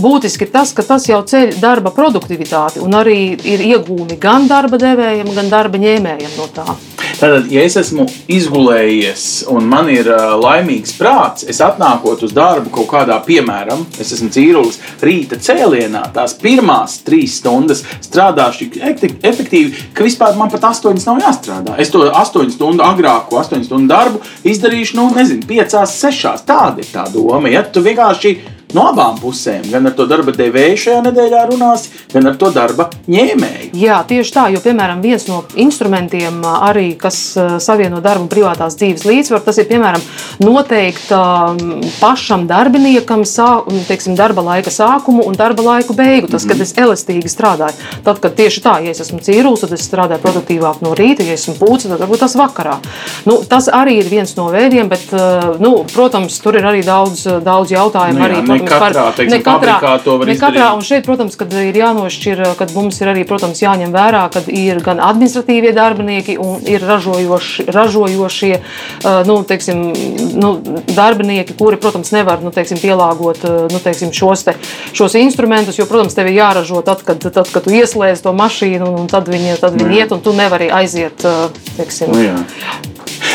Būtiski tas, ka tas jau ceļ darba produktivitāti un arī ir iegūmi gan darba devējiem, gan darba ņēmējiem no tā. Tātad, ja es esmu izgulējies un man ir uh, laimīgs prāts, es atnākot uz darbu kaut kādā, piemēram, es esmu cīrulis rīta cēlienā, tās pirmās trīs stundas strādāšu tik efektīvi, ka vispār man pat astoņas nav jāstrādā. Es to astoņu stundu agrāko, astoņu stundu darbu izdarīšu, nu, nezinu, piecās, sešās. Tāda ir tā doma. Ja tu vienkārši no abām pusēm. Gan ar to darba devēju šajā nedēļā runās, gan ar to darba ņēmēju. Jā, tieši tā, jo piemēram viens no instrumentiem, arī, kas savieno darbu un privātās dzīves līdzsvaru, tas ir piemēram noteikt pašam darbiniekam sā, teiksim, darba laika sākumu un darba laiku beigu. Tas, kad mhm. es elastīgi strādāju. Tad, kad tieši tā, ja es esmu cīrulis, tad es strādāju produktīvāk no rīta, ja esmu pūcis, tad varbūt tas vakarā. Nu, tas arī ir viens no veidiem, bet, nu, protams, tur ir arī daudz, daudz jautājumu. Nu, jā, arī, ne katrā, teiksim, ne katrā, to var ne katrā, un šeit, protams, kad ir jānošķir, kad mums ir arī, protams, jāņem vērā, kad ir gan administratīvie darbinieki un ir ražojoši, ražojošie, nu, teiksim, nu, darbinieki, kuri, protams, nevar, nu, teiksim, pielāgot, nu, teiksim, šos, te, šos instrumentus, jo, protams, tev ir jāražo tad, kad, tad, kad tu ieslēdz to mašīnu, un tad viņi, tad viņi iet, un tu nevari aiziet, teiksim. Nu, jā.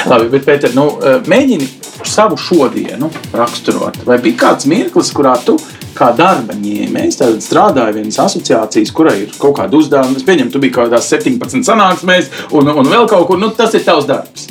Labi, bet, Pēter, nu, mēģini savu šodienu raksturot. Vai bija kāds mirklis, kurā tu kā darba ņēmējs strādāji vienas asociācijas, kurai ir kaut kāda uzdevuma? Es pieņemu, tu biji kaut kādās 17 sanāksmēs un, un vēl kaut kur. Nu, tas ir tavs darbs.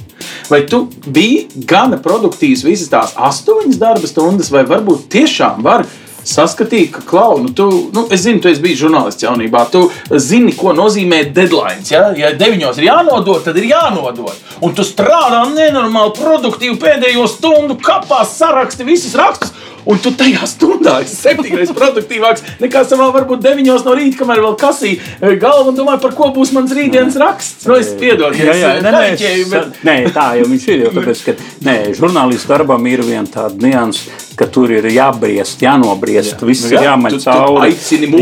Vai tu biji gana produktīvs visas tās astoņas darba stundas, vai varbūt tiešām var saskatīju, ka, Klau, nu, tu, nu, es zinu, tu esi bijis žurnālists jaunībā. Tu zini, ko nozīmē deadline. Ja, ja deviņos ir jānodod, tad ir jānodod. Un tu strādā nenormāli produktīvi pēdējo stundu kapā, saraksti visus rakstus. un tu tajā stundā esi septiņreiz produktīvāks nekā savā varbūt deviņos no rīta, kamēr vēl kasī eh, galva un domāju, par ko būs mans rītdienas raksts. Nu, es piedodu, Jā, jā, es es- bet nē, tā jau viņš ir. Jo, tāpēc, ka, nē, žurnālistu darbam ir viena tāda nianses, ka tur ir jābriest, jānobriest, jā. viss Nu jā, tu cauri.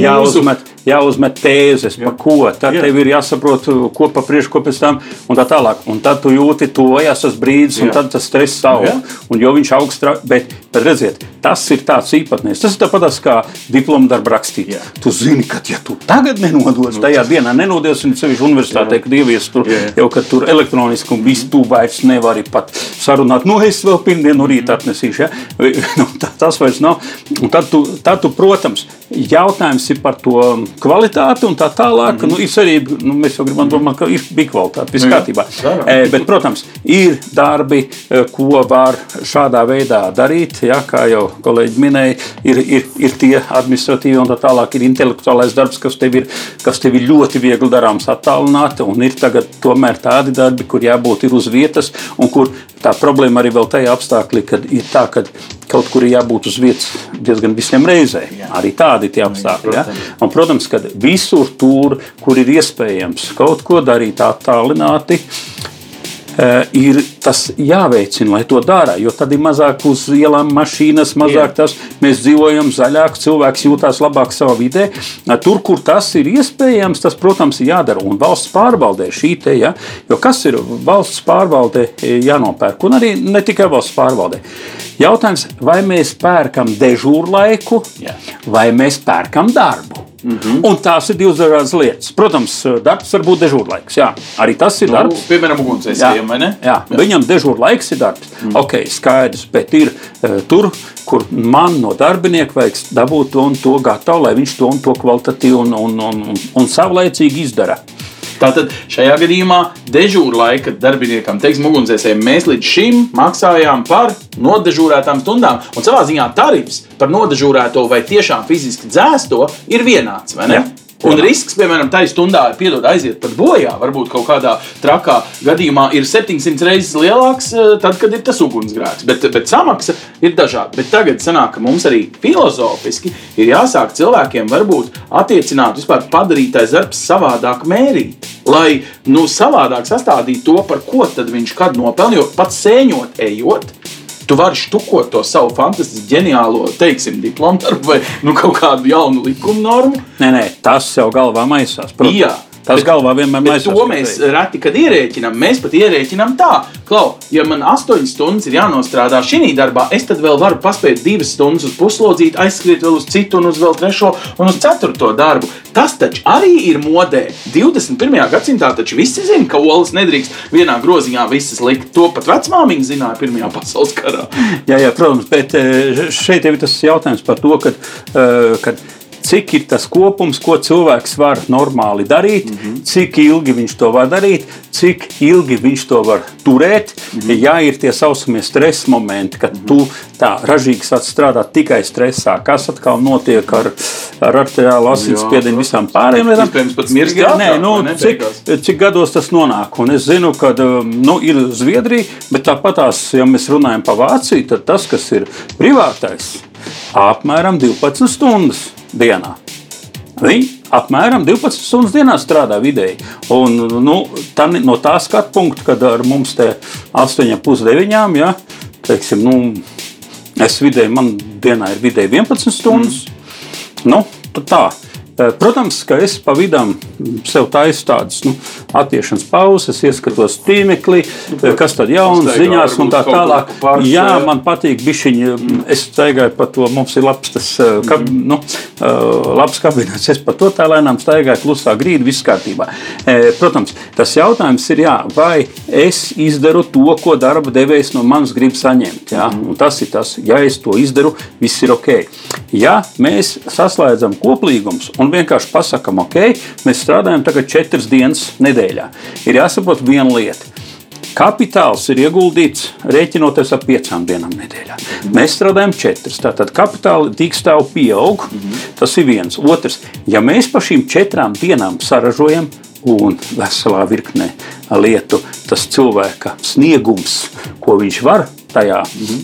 Jāuzmet, jāuzmet tēzes, pa ko. Tad Jā. tev ir jāsaprot, ko pa priekšu, ko pēc tam, un tā tālāk. Un tad tu jūti tojas tas brīdis, un Jā. tad tas stress. Jā. Un jo viņš augsts, bet, bet redziet, tas ir tāds īpatnējs. Tas ir tāpat kā diploma darba rakstīt. Jā. Tu zini, ka ja tu tagad nenodos, tajā dienā nenodies, un sevišķi universitātē, kad ievies tur Jā, jā. jau, kad tur elektroniski un viss tu vairs nevari pat sarunāt, nu es vēl pirmdienu no rīta atnesīšu. Ja? Tā- tas vairs nav. Un tad, tu, tad tu, protams, jautājums ir par to kvalitāti un tā tālāk. Nu, ir cerība, nu, mēs jau gribam domāt, ka ir bija kvalitāte, viss kārtībā. E, bet, protams, ir darbi, e, ko var šādā veidā darīt. Ja, kā jau kolēģi minēja, ir, ir, ir tie administratīvi un tā tālāk, ir intelektuālais darbs, kas tev ir, kas tev ir ļoti viegli darāms attālināti. Un ir tagad tomēr tādi darbi, kur jābūt uz vietas, un kur tā problēma arī vēl tajā apstākļi, kad ir tā, ka kaut kur ir jābūt uz vietas diezgan visiem reizē. Arī tādi ir tie apstākļi. Ja? Un, protams, ka visur tur, kur ir iespējams kaut ko darīt attālināti, eh, ir tas jāveicina, lai to dara. Jo tad ir mazāk uz ielām mašīnas, mazāk tas. Mēs dzīvojam zaļāk, cilvēks jūtas labāk savā vidē. Tur, kur tas ir iespējams, tas, protams, ir jādara. Un valsts pārvaldē šī te, ja, jo kas ir valsts pārvaldē eh, jānopērk, un arī ne tikai valsts pārvaldē. Jautājums, vai mēs pērkam dežūrlaiku, Jā. vai mēs pērkam darbu? Mm -hmm. Un tās ir divas dažādas lietas. Protams, darbs var būt dežūrlaiks. Jā, arī tas ir nu, darbs. piemēram, ugunsdzēsējiem, vai ne? Jā, viņam dežūra laiks ir darbs. Mm. Ok, skaidrs, bet ir uh, tur, kur man no darbinieka vajag dabūt to un to gatavu, lai viņš to un to kvalitatīvi un, un, un, un, un savlaicīgi izdara. Tātad šajā gadījumā dežūra laika darbiniekam, teiksim, ugunsdzēsējiem, mēs līdz šim maksājām par nodežūrētām stundām. Un savā ziņā tarifs par nodežūrēto vai tiešām fiziski dzēsto ir vienāds. vai ne? Jā. Un risks, piemēram, tajā stundā, piedod, aiziet pat bojā, varbūt kaut kādā trakā gadījumā ir 700 reizes lielāks, eh, tad, kad ir tas ugunsgrēks. Bet, bet samaksa ir dažāda. Bet tagad sanāk, ka mums arī filozofiski ir jāsāk cilvēkiem varbūt attiecināt, vispār padarīt tais darbs savādāk mērīt. Lai nu, savādāk sastādītu to, par ko tad viņš kad nopelna. Jo pats sēņot, ejot, Tu vari štukot to savu fantastiski ģeniālo, teiksim, diplomu darbu vai nu, kaut kādu jaunu likuma normu. Nē, nē, tas jau galvā maisās. Protams. Jā, tas bet- galvā vienmēr maisās. to mēs reti kad ierēķinām. Mēs pat ierēķinām tā, ka, ja man astoņas stundas ir jānostrādā šī darbā, es tad vēl varu paspēt divas stundas uz puslodzīti, aizskriet vēl uz citu, un uz vēl trešo un uz ceturto darbu. Tas taču arī ir modē. 21. gadsimtā taču visi zina, ka olas nedrīkst vienā groziņā visas likt. To pat vecmāmiņa zināja Pirmajā pasaules karā. Jā, jā, protams, bet eh, šeit ir tas jautājums par to, kad, eh, kad cik ir tas kopums, ko cilvēks var normāli darīt, mm -hmm. cik ilgi viņš to var darīt, cik ilgi viņš to var turēt. Mm -hmm. Ja ir tie saucamie stresa momenti, kad mm -hmm. tu tā ražīgi sāc strādāt tikai stresā, kas atkal notiek ar, ar arteriālu asinsspiedienu visām pārējām lietām. Iespējams, pat mirst Jā, ātrāk, nē, nu, ne, cik, cik gados tas nonāk. Un es zinu, ka nu, ir Zviedrija, bet tāpatās, ja mēs runājam par Vāciju, tad tas, kas ir privātais, apmēram 12 stundas dienā. Viņi apmēram 12 stundas dienā strādā vidēji. Un, nu, tā, no tā skatu punkta, kad ar mums te 8,5 9, ja, teiksim, nu, es vidēji, man dienā ir vidēji 11 stundas. Mm. Nu, tā. Eh, Protams, ka es pa vidam sev taisu tādas nu, attiešanas pauzes, ieskatos tīmeklī, eh, kas tad Pastaigā ziņās un tā tālāk. Jā, man patīk bišķiņi, es staigāju pa to, mums ir labs tas, eh, kab, nu, eh, labs kabinets, es pa to tā lēnām staigāju, klusā grīda, viss kārtībā. Eh, Protams, tas jautājums ir, jā, vai es izdaru to, ko darba devējs no manis grib saņemt. Jā? Un tas ir tas, ja es to izdaru, viss ir ok. Ja mēs saslēdzam koplīgumus un vienkārši pasakām, ok, mēs strādājam tagad četras dienas nedēļā, ir jāsaprot viena lieta. Kapitāls ir ieguldīts rēķinoties ar piecām dienām nedēļā. Mēs strādājam četras. Tātad kapitāla dīkstāv pieaug. Tas ir viens. Otrs, ja mēs pa šīm četrām dienām saražojam un veselā virknē lietu. Tas cilvēka sniegums, ko viņš var tajā,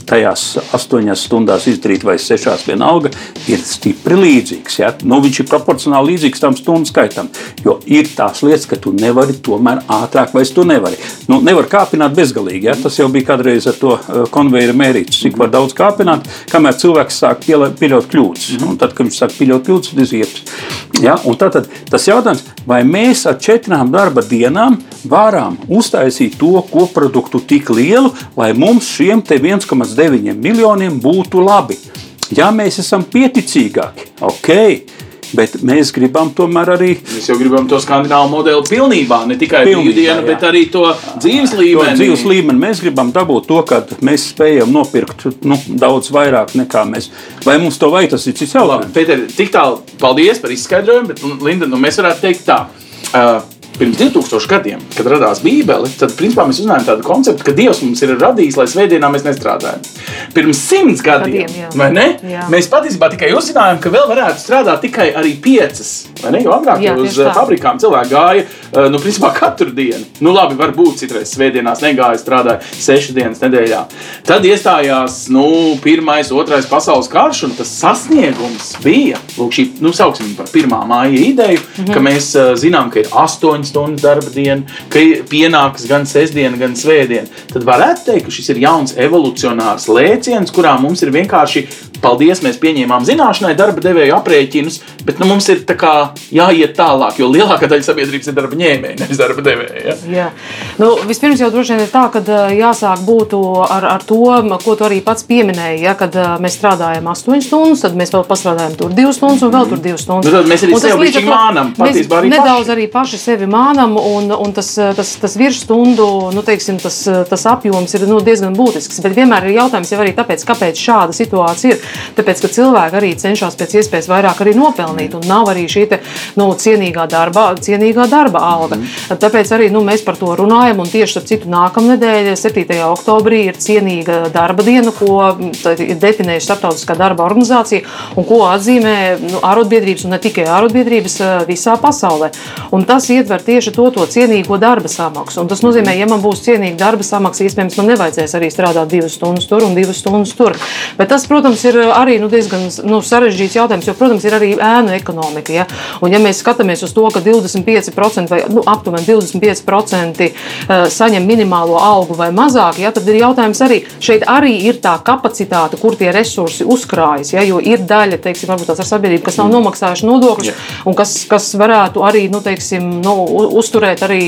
tajās astoņās stundās izdarīt, vai sešās vienalga, ir stipri līdzīgs. Ja? Nu, viņš ir proporcionāli līdzīgs tam stundu skaitam. Jo ir tās lietas, ka tu nevari tomēr ātrāk, vai tu nevari. Nu, nevar kāpināt bezgalīgi. Ja? Tas jau bija kādreiz ar to uh, konveijera mērītu, cik var daudz kāpināt, kamēr cilvēks sāk pieļaut kļūdas. Un tad, kad viņš sāk pieļaut kļūdas, tad iziepas. Ja? Un tātad tas jautājums, vai mēs ar četrām darba dienām varam uztaisīt to koproduktu tik lielu, lai mums šiem 1,9 miljoniem būtu labi. Ja mēs esam pieticīgāki, ok, bet mēs gribam tomēr arī. Mēs jau gribam to skandināvu modeli pilnībā, ne tikai brīvdienu, bet arī to dzīves līmeni. To dzīves līmeni. Mēs gribam dabūt to, ka mēs spējam nopirkt nu, daudz vairāk nekā mēs. Vai mums to vajag, tas ir cits jautājums. Pēter, tik tālu paldies par izskaidrojumu, bet Linda, nu, mēs varētu teikt tā. Uh, pirms 2000 gadiem, kad radās Bībele, tad principā mēs uzzinājām tādu konceptu, ka Dievs mums ir radījis, lai svētdienā mēs nestrādājam. Pirms simts gadiem, gadiem ne? Jā. mēs patiesībā tikai uzzinājām, ka vēl varētu strādāt tikai arī piecas. Jo agrāk jā, uz fabrikām cilvēki gāja nu, principā, katru dienu. Nu, labi, varbūt citreiz svētdienās negāja, strādāja sešas dienas nedēļā. Tad iestājās nu, pirmais, otrais pasaules karš, un tas sasniegums bija lūk, šī, nu, sauksim par pirmā māja ideju, -hmm. ka mēs uh, zinām, ka ir astoņi 8 stundu darba diena, ka pienāks gan sestdiena, gan svētdiena, tad varētu teikt, ka šis ir jauns evolucionārs lēciens, kurā mums ir vienkārši paldies, mēs pieņēmām zināšanai darba devēju aprēķinus, bet nu, mums ir jāiet tālāk, jo lielākā daļa sabiedrības ir darba ņēmēji, nevis darba devēji. Ja? Jā. Nu, vispirms jau droši vien ir tā, ka jāsāk būtu ar, ar to, ko tu arī pats pieminēji. Ja, kad mēs strādājam 8 stundas, tad mēs vēl pastrādājam tur 2 stundas un vēl tur 2 stundas. Nu, tad mēs arī sevi līdzīgi mānam. Mēs arī nedaudz paši. arī paši sevi mānam, un, un tas, tas, tas virsstundu nu, teiksim, tas, tas apjoms ir nu, diezgan būtisks. Bet vienmēr ir jautājums jau arī tāpēc, kāpēc šāda situācija ir. Tāpēc, ka cilvēki arī cenšas pēc iespējas vairāk arī nopelnīt, un nav arī šī te, nu, cienīgā, darba, cienīgā darba alga. Mm. Tāpēc arī nu, mēs par to runājam, un tieši ar citu nākamnedēļ, 7. oktobrī, ir cienīga darba diena, ko ir definējusi Startautiskā darba organizācija, un ko atzīmē nu, arotbiedrības, un ne tikai arotbiedrības visā pasaulē. Un tas ietver tieši to, to cienīgo darba samaksu. Un tas nozīmē, ja man būs cienīga darba samaksa, iespējams, man nevajadzēs arī strādāt divas stundas tur un divas stundas tur. Bet tas, protams, ir arī nu, diezgan nu, sarežģīts jautājums, jo, protams, ir arī ēnu ekonomika. Ja? Un, ja mēs skatāmies uz to, ka 25% vai nu, aptuveni 25% eh, saņem minimālo algu vai mazāk, ja, tad ir jautājums arī šeit arī ir tā kapacitāte, kur tie resursi uzkrājas. Ja? Jo ir daļa, teiksim, varbūt tās ar sabiedrību, kas nav mm. nomaksājuši nodokļus yeah. un kas, kas varētu arī nu, teiksim, nu, uzturēt arī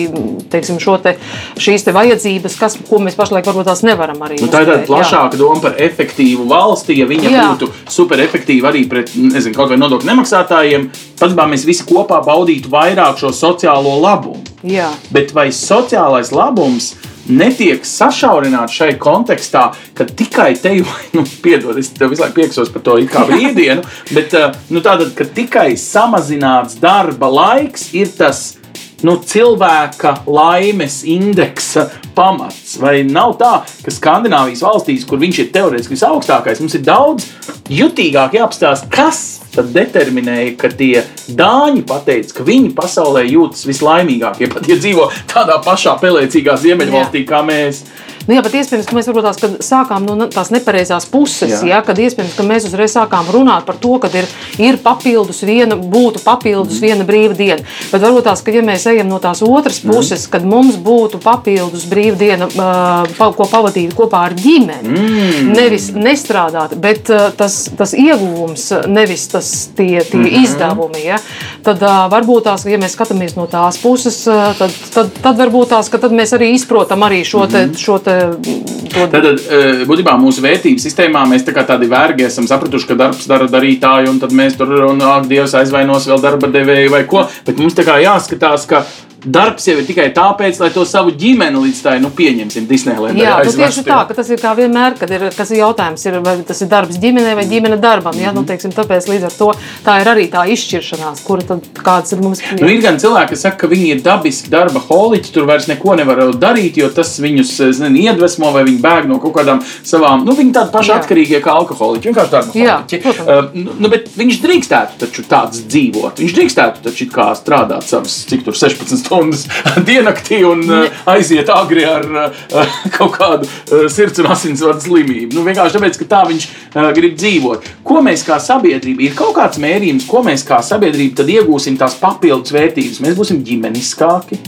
teiksim, te, šīs te vajadzības, kas, ko mēs pašlaik varbūt tās nevaram arī. Nu, tā ir tāda plašāka doma par efektīvu valsti, ja viņa jā būtu super efektīva arī pret nezinu, kaut vai nodokļu nemaksātājiem, tad mēs visi kopā baudītu vairāk šo sociālo labumu. Jā. Bet vai sociālais labums netiek sašaurināts šai kontekstā, ka tikai te jau, nu, piedod, es tev visu laiku pieksos par to kā brīvdienu, bet eh, nu, tātad, ka tikai samazināts darba laiks ir tas nu, cilvēka laimes indeksa pamats. Vai nav tā, ka Skandinavijas valstīs, kur viņš ir teorētiski visaugstākais, mums ir daudz jutīgāk jāapstāsta, kas tad determinēja, ka tie dāņi pateica, ka viņi pasaulē jūtas vislaimīgākie, pat ja dzīvo tādā pašā pelēcīgā ziemeļvalstī kā mēs. Nu, jā, bet iespējams, ka mēs tās, sākām no tās nepareizās puses. Jā. Jā, kad iespējams, ka mēs uzreiz sākām runāt par to, ka ir, ir papildus viena, būtu papildus mm. viena brīva diena. Bet varbūt tās, ka ja mēs ejam no tās otras mm. puses, mm. kad mums būtu papildus brīva diena, uh, ko pavadīt kopā ar ģimeni, mm. nevis nestrādāt, bet uh, tas, tas ieguvums, nevis tas tie, tie mm izdevumi. Ja? Tad uh, varbūt tās, ja mēs skatāmies no tās puses, tad, tad, tad varbūt tās, ka tad mēs arī izprotam arī šo, te, mm šo te to... Tad, eh, būtībā mūsu vērtību sistēmā mēs tā tādi vergi esam sapratuši, ka darbs dara darītāju, un tad mēs tur un ak, Dievs aizvainos vēl darba devēju vai ko. Bet mums tā kā jāskatās, ka darbs jau ir tikai tāpēc, lai to savu ģimeni līdz tai nu, pieņemsim Disneylandā. Jā, tas tieši tā, ka tas ir kā vienmēr, kad ir, kas ir jautājums, ir, vai tas ir darbs ģimenei vai ģimene darbam. Jā, nu, teiksim, tāpēc līdz ar to tā ir arī tā izšķiršanās, kura tad kāds ir mums. Nu, ir gan cilvēki, kas saka, ka viņi ir dabiski darba holiķi, tur vairs neko nevar darīt, jo tas viņus zin, iedvesmo vai viņi bēg no kaut kādām savām, nu, viņi tādi paši jā. atkarīgie kā alkoholiķi, vienkārši darba holiķi. Uh, nu, nu, bet viņš drīkstētu taču tāds dzīvot. Viņš drīkstētu taču kā strādāt savas, cik tur 16 stundas stundas diennaktī un ne. aiziet agri ar kaut kādu sirds un asinsvadu slimību. Nu, vienkārši tāpēc, ka tā viņš grib dzīvot. Ko mēs kā sabiedrība, ir kaut kāds mērījums, ko mēs kā sabiedrība tad iegūsim tās papildus vērtības. Mēs būsim ģimeniskāki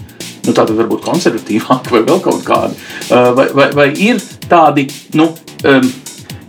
nu, tādi varbūt konservatīvāki vai vēl kaut kādi. Vai, vai, vai ir tādi, nu, um,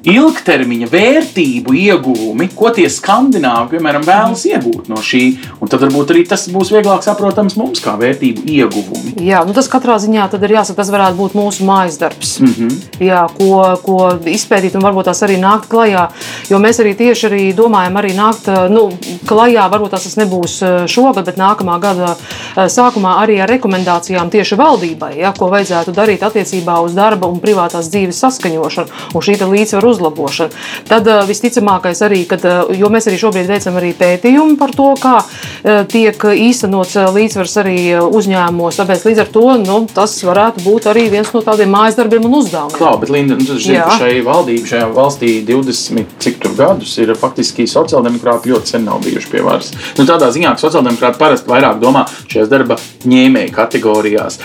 ilgtermiņa vērtību ieguvumi, ko tie skandināvi, piemēram, vēlas iegūt no šī. Un tad varbūt arī tas būs vieglāk saprotams mums kā vērtību ieguvumi. Jā, nu tas katrā ziņā ir jāsaka, tas varētu būt mūsu mājas darbs, mm -hmm. jā, ko, ko izpētīt un varbūt tās arī nākt klajā. Jo mēs arī tieši arī domājam, arī nākt nu, klajā, varbūt tas nebūs šogad, bet nākamā gada sākumā arī ar rekomendācijām tieši valdībai, jā, ko vajadzētu darīt attiecībā uz darba un privātās dzīves saskaņošanu un šī līdzsvaru uzlabošanu. Tad uh, visticamākais arī, kad, uh, jo mēs arī šobrīd veicam arī pētījumu par to, kā uh, tiek īstenots līdzsvars arī uzņēmumos. Tāpēc līdz ar to nu, tas varētu būt arī viens no tādiem mājas darbiem un uzdevumiem. Klā, bet Linda, nu, tu zini, ka šai valdībai, šajā valstī 20 cik tur gadus ir faktiski sociāldemokrāti ļoti sen nav bijuši pie varas. Nu, tādā ziņā, ka sociāldemokrāti parasti vairāk domā šajās darba ņēmēju kategorijās.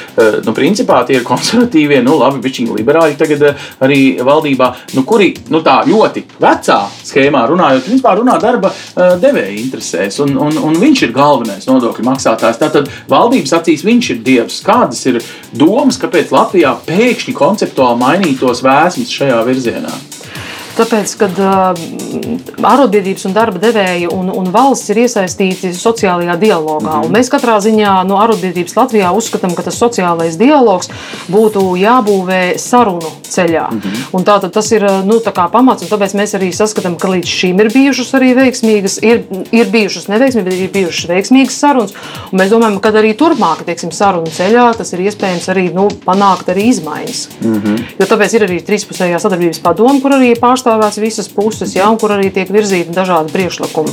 Nu, principā tie ir konservatīvie, nu labi, bišķiņi liberāļi tagad arī valdībā, nu, kuri nu, tā ļoti vecā schēmā runājot, principā runā darba uh, devēja interesēs, un, un, un viņš ir galvenais nodokļu maksātājs. Tātad valdības acīs viņš ir dievs. Kādas ir domas, kāpēc Latvijā pēkšņi konceptuāli mainītos vēsmas šajā virzienā? Tāpēc, kad uh, arotbiedrības un darba devēji un, un valsts ir iesaistīti sociālajā dialogā, mm -hmm. mēs katrā ziņā no arotbiedrības Latvijā uzskatām, ka tas sociālais dialogs būtu jābūvē sarunu ceļā. Mm -hmm. Tātad tas ir nu, pamats, un tāpēc mēs arī saskatām, ka līdz šim ir bijušas arī veiksmīgas, ir, ir bijušas neveiksmīgas, bet ir bijušas veiksmīgas sarunas. Mēs domājam, ka arī turpmāk, teiksim, sarunu ceļā tas ir iespējams arī nu, panākt arī izmaiņas. Mm -hmm. Jo tāpēc ir arī trīspusējā sadarbības padoma, kur arī pārstāvja pārstāvēts visas puses, ja, un kur arī tiek virzīti dažādi priekšlikumi.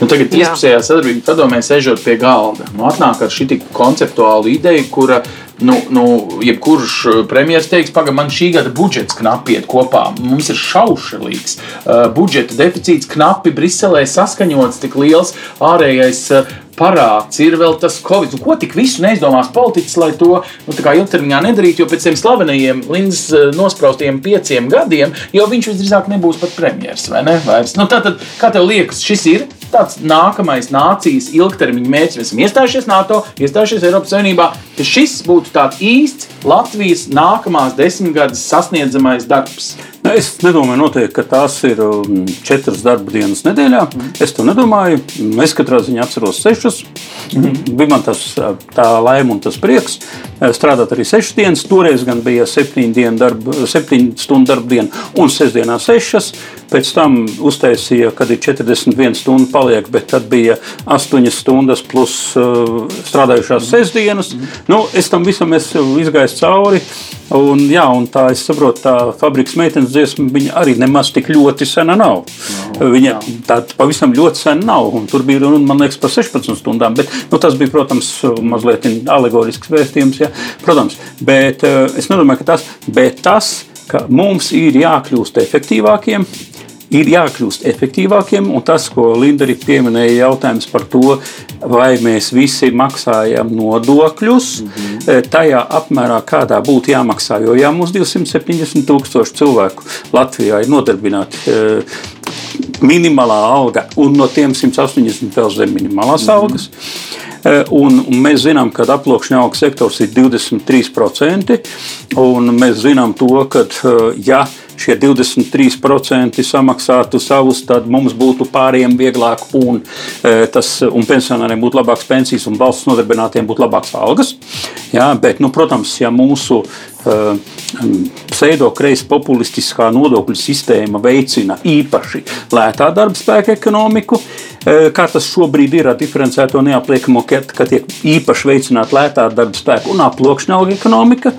Nu, tagad trīspusējā sadarbības padomē sēžot pie galda, nu, atnāk ar šī konceptuālu ideju, kura nu, nu, jebkurš premjerministrs teiks, pagaidi, man šī gada budžets knapi iet kopā. Mums ir šaušalīgs uh, budžeta deficīts, knapi Briselē saskaņots, tik liels ārējais uh, parāds, ir vēl tas covid. Nu, ko tik visu neizdomās politiķis, lai to nu, ilgtermiņā nedarītu, jo pēc tiem slavenajiem Lindas eh, nospraustiem pieciem gadiem jau viņš visdrīzāk nebūs pat premjerministrs. Ne? Vairs. Nu, tātad, kā tev liekas, šis ir tāds nākamais nācijas ilgtermiņa mērķis? Mēs esam iestājušies NATO, iestājušies Eiropas Savienībā, ka šis būtu tāds īsts Latvijas nākamās desmitgades sasniedzamais darbs. Es nedomāju, noteikti, ka tās ir um, četras darba dienas nedēļā. Mm. Es to nedomāju. Es katrā ziņā atceros sešas. Mm. Bija man tas, tā laime un tas prieks eh, strādāt arī sešas dienas. Toreiz gan bija septiņu, darba, septiņu stundu darba diena un sestdienā sešas. Pēc tam uztaisīja, kad ir 41 stundu paliek, bet tad bija 8 stundas plus uh, strādājušās sestdienas. Nu, es tam visam esmu izgājis cauri. Un, jā, un tā es saprotu, tā fabriks meitenes dziesma arī nemaz tik ļoti sena nav. No, Viņa tāda pavisam ļoti sena nav. Tur bija runa, liekas, par 16 stundām. Bet, nu, tas bija, protams, mazliet alegorisks vēstījums. Jā, protams, bet uh, es nedomāju, ka tas, bet tas, ka mums ir jākļūst efektīvākiem ir jākļūst efektīvākiem. Un tas, ko Linda arī pieminēja, jautājums par to, vai mēs visi maksājam nodokļus mm -hmm. tajā apmērā, kādā būtu jāmaksā. Jo ja mums 270 tūkstoši cilvēku Latvijā ir nodarbināti eh, minimālā alga, un no tiem 180 vēl zem minimālās mm -hmm. algas. Eh, un, un mēs zinām, ka aploksņa auga sektors ir 23%. Mēs zinām to, ka ja šie 23% samaksātu savus, tad mums būtu pāriem vieglāk un, e, tas, un pensionāriem būtu labākas pensijas un valsts nodarbinātiem būtu labākas algas. Jā, bet, nu, protams, ja mūsu uh, pseido-kreisa populistiskā nodokļu sistēma veicina īpaši lētā darba spēka ekonomiku, kā tas šobrīd ir ar diferencēto neapliekamo, ka tiek īpaši veicināta lētā darba spēka un aploksņa ekonomika,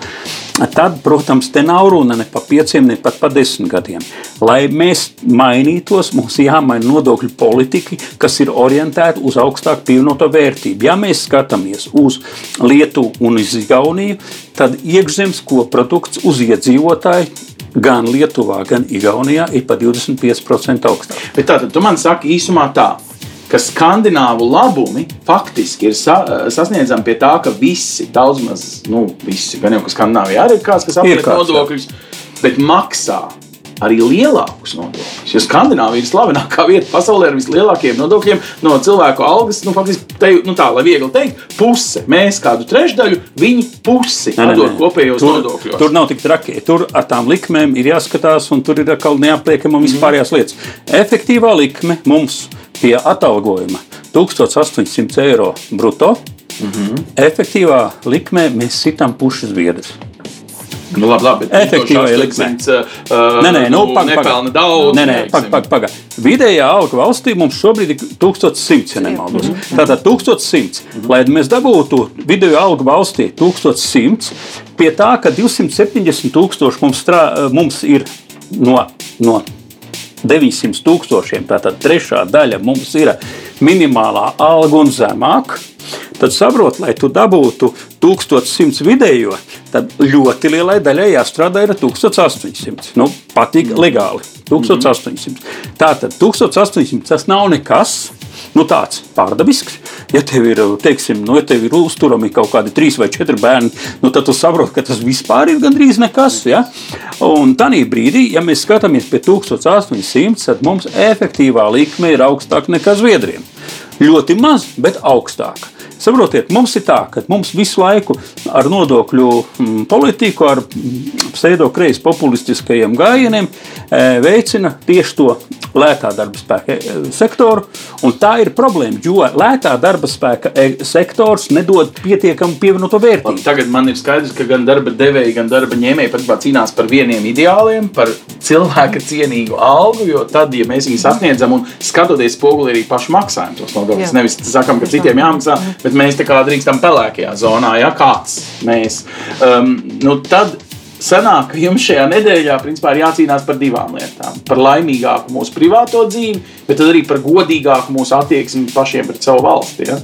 tad, protams, te nav runa ne par pieciem, ne pat par desmit gadiem. Lai mēs mainītos, mums jāmaina nodokļu politika, kas ir orientēta uz augstāku pievienoto vērtību. Ja mēs skatāmies uz Lietuvu un uz Igauniju, tad iekšzemes koprodukts uz iedzīvotāju gan Lietuvā, gan Igaunijā ir par 25% augstāks. Bet tātad tu man saki īsumā tā ka skandināvu labumi faktiski ir sa sasniedzami pie tā, ka visi, daudz maz, nu, visi, gan jau ka Skandināvijā arī ir kāds, kas apliek nodokļus, bet maksā arī lielākus nodokļus. Jo Skandināvija ir slavenākā vieta pasaulē ar vislielākajiem nodokļiem no cilvēku algas. Nu, faktiski, te, nu tā, lai viegli teikt, puse. Mēs kādu trešdaļu, viņi pusi nodod kopējos tur, nodokļos. Tur nav tik traki. Tur ar tām likmēm ir jāskatās, un tur ir atkal neapliekama un vispārējās lietas. Efektīvā likme mums pie atalgojuma 1800 eiro brutto. Mm -hmm. Efektīvā likmē mēs sitam pušas biedrus. Nu, labi, labi. Efektīvai likmei. Uh, nē, nē, nu, nu, pag, nepelna daudz. Nē, nē, pag, pag, pag. Vidējā alga valstī mums šobrīd ir 1100, ja nemaldos. Mm -hmm. Tātad 1100. Mm -hmm. Lai mēs dabūtu vidējo algu valstī 1100, pie tā, ka 270 tūkstoši mums, strā, mums ir no, no 900 tūkstošiem, tātad trešā daļa mums ir minimālā alga un zemāka tad saprot, lai tu dabūtu 1100 vidējo, tad ļoti lielai daļai jāstrādā ar 1800. Nu, patīk legāli. 1800. Tātad 1800 tas nav nekas. Nu, tāds pārdabisks. Ja tev ir, teiksim, nu, ja tev ir uzturami kaut kādi trīs vai četri bērni, nu, tad tu saproti, ka tas vispār ir gandrīz nekas. Ja? Un tādā brīdī, ja mēs skatāmies pie 1800, tad mums efektīvā likme ir augstāka nekā Zviedriem. Ļoti maz, bet augstāka. Saprotiet, mums ir tā, ka mums visu laiku ar nodokļu mm, politiku, ar mm, pseidokreis populistiskajiem gājieniem e, veicina tieši to lētā darba spēka e, sektoru. Tā ir problēma, jo lētā darba spēka e, sektors nedod pietiekami pievienoto vērtību. Tagad man ir skaidrs, ka gan darba devēji, gan darba ņēmēji patiesībā cīnās par vieniem ideāliem, par cilvēka cienīgu algu. Jo tad, ja mēs viņus sasniedzam un skatoties spoguli, arī paši maksājam tos nodokļus, nevis sakām, ka citiem jāmaksā bet mēs tā kā drīkstam pelēkajā zonā, ja kāds mēs. Um, nu, tad sanāk, ka jums šajā nedēļā principā, ir jācīnās par divām lietām. Par laimīgāku mūsu privāto dzīvi, bet arī par godīgāku mūsu attieksmi pašiem pret savu valsti. Ja?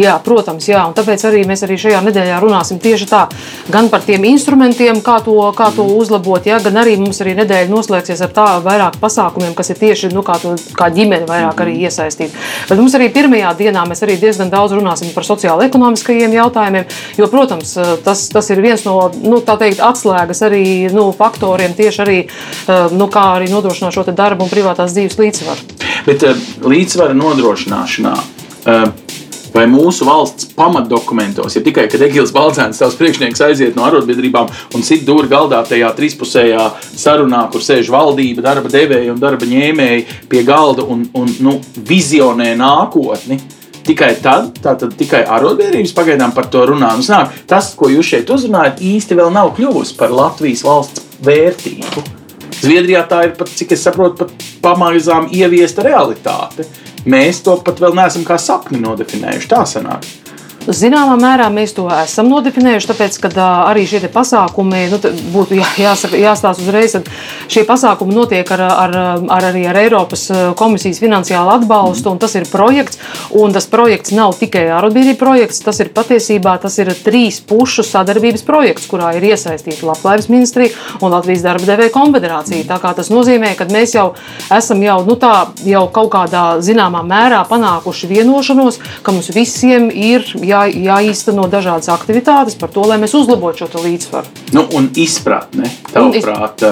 Jā, protams, jā, un tāpēc arī mēs arī šajā nedēļā runāsim tieši tā, gan par tiem instrumentiem, kā to, kā to uzlabot, jā, gan arī mums arī nedēļa noslēgsies ar tā vairāk pasākumiem, kas ir tieši nu, kā, to, kā ģimene vairāk arī iesaistīta. Bet mums arī pirmajā dienā mēs arī diezgan daudz runāsim par sociālo-ekonomiskajiem jautājumiem, jo, protams, tas, tas ir viens no nu, teikt, atslēgas arī nu, faktoriem tieši arī, nu, kā arī nodrošināt šo darbu un privātās dzīves līdzsvaru. Bet līdzsvara nodrošināšanā vai mūsu valsts pamatdokumentos, ja tikai kad Egils Balzēns, savs priekšnieks, aiziet no arotbiedrībām un sit dūri galdā tajā trīspusējā sarunā, kur sēž valdība, darba devēja un darba ņēmēji pie galda un, un nu, vizionē nākotni. Tikai tad, tātad tikai arotbiedrības pagaidām par to runā. Nu, snāk, tas, ko jūs šeit uzrunājat, īsti vēl nav kļuvusi par Latvijas valsts vērtību. Zviedrijā tā ir pat, cik es saprotu, pat pamazām ieviesta realitāte. Mēs to pat vēl neesam kā sapni nodefinējuši. Tā sanāk. Zināmā mērā mēs to esam nodefinējuši, tāpēc, ka arī šie pasākumi, nu, būtu jā, jāsaka, jāstāsta uzreiz, ka šie pasākumi notiek ar, ar, ar, arī ar Eiropas komisijas finansiālu atbalstu, un tas ir projekts, un tas projekts nav tikai arotbiedrība projekts, tas ir patiesībā tas ir trīs pušu sadarbības projekts, kurā ir iesaistīta Labklājības ministrija un Latvijas darba devēja konfederācija. Tā kā tas nozīmē, ka mēs jau esam jau, nu, tā, jau kaut kādā zināmā mērā panākuši vienošanos, ka mums visiem ir jā jā, jāīsteno dažādas aktivitātes par to, lai mēs uzlabotu šo līdzsvaru. Nu, un izpratne, tavuprāt,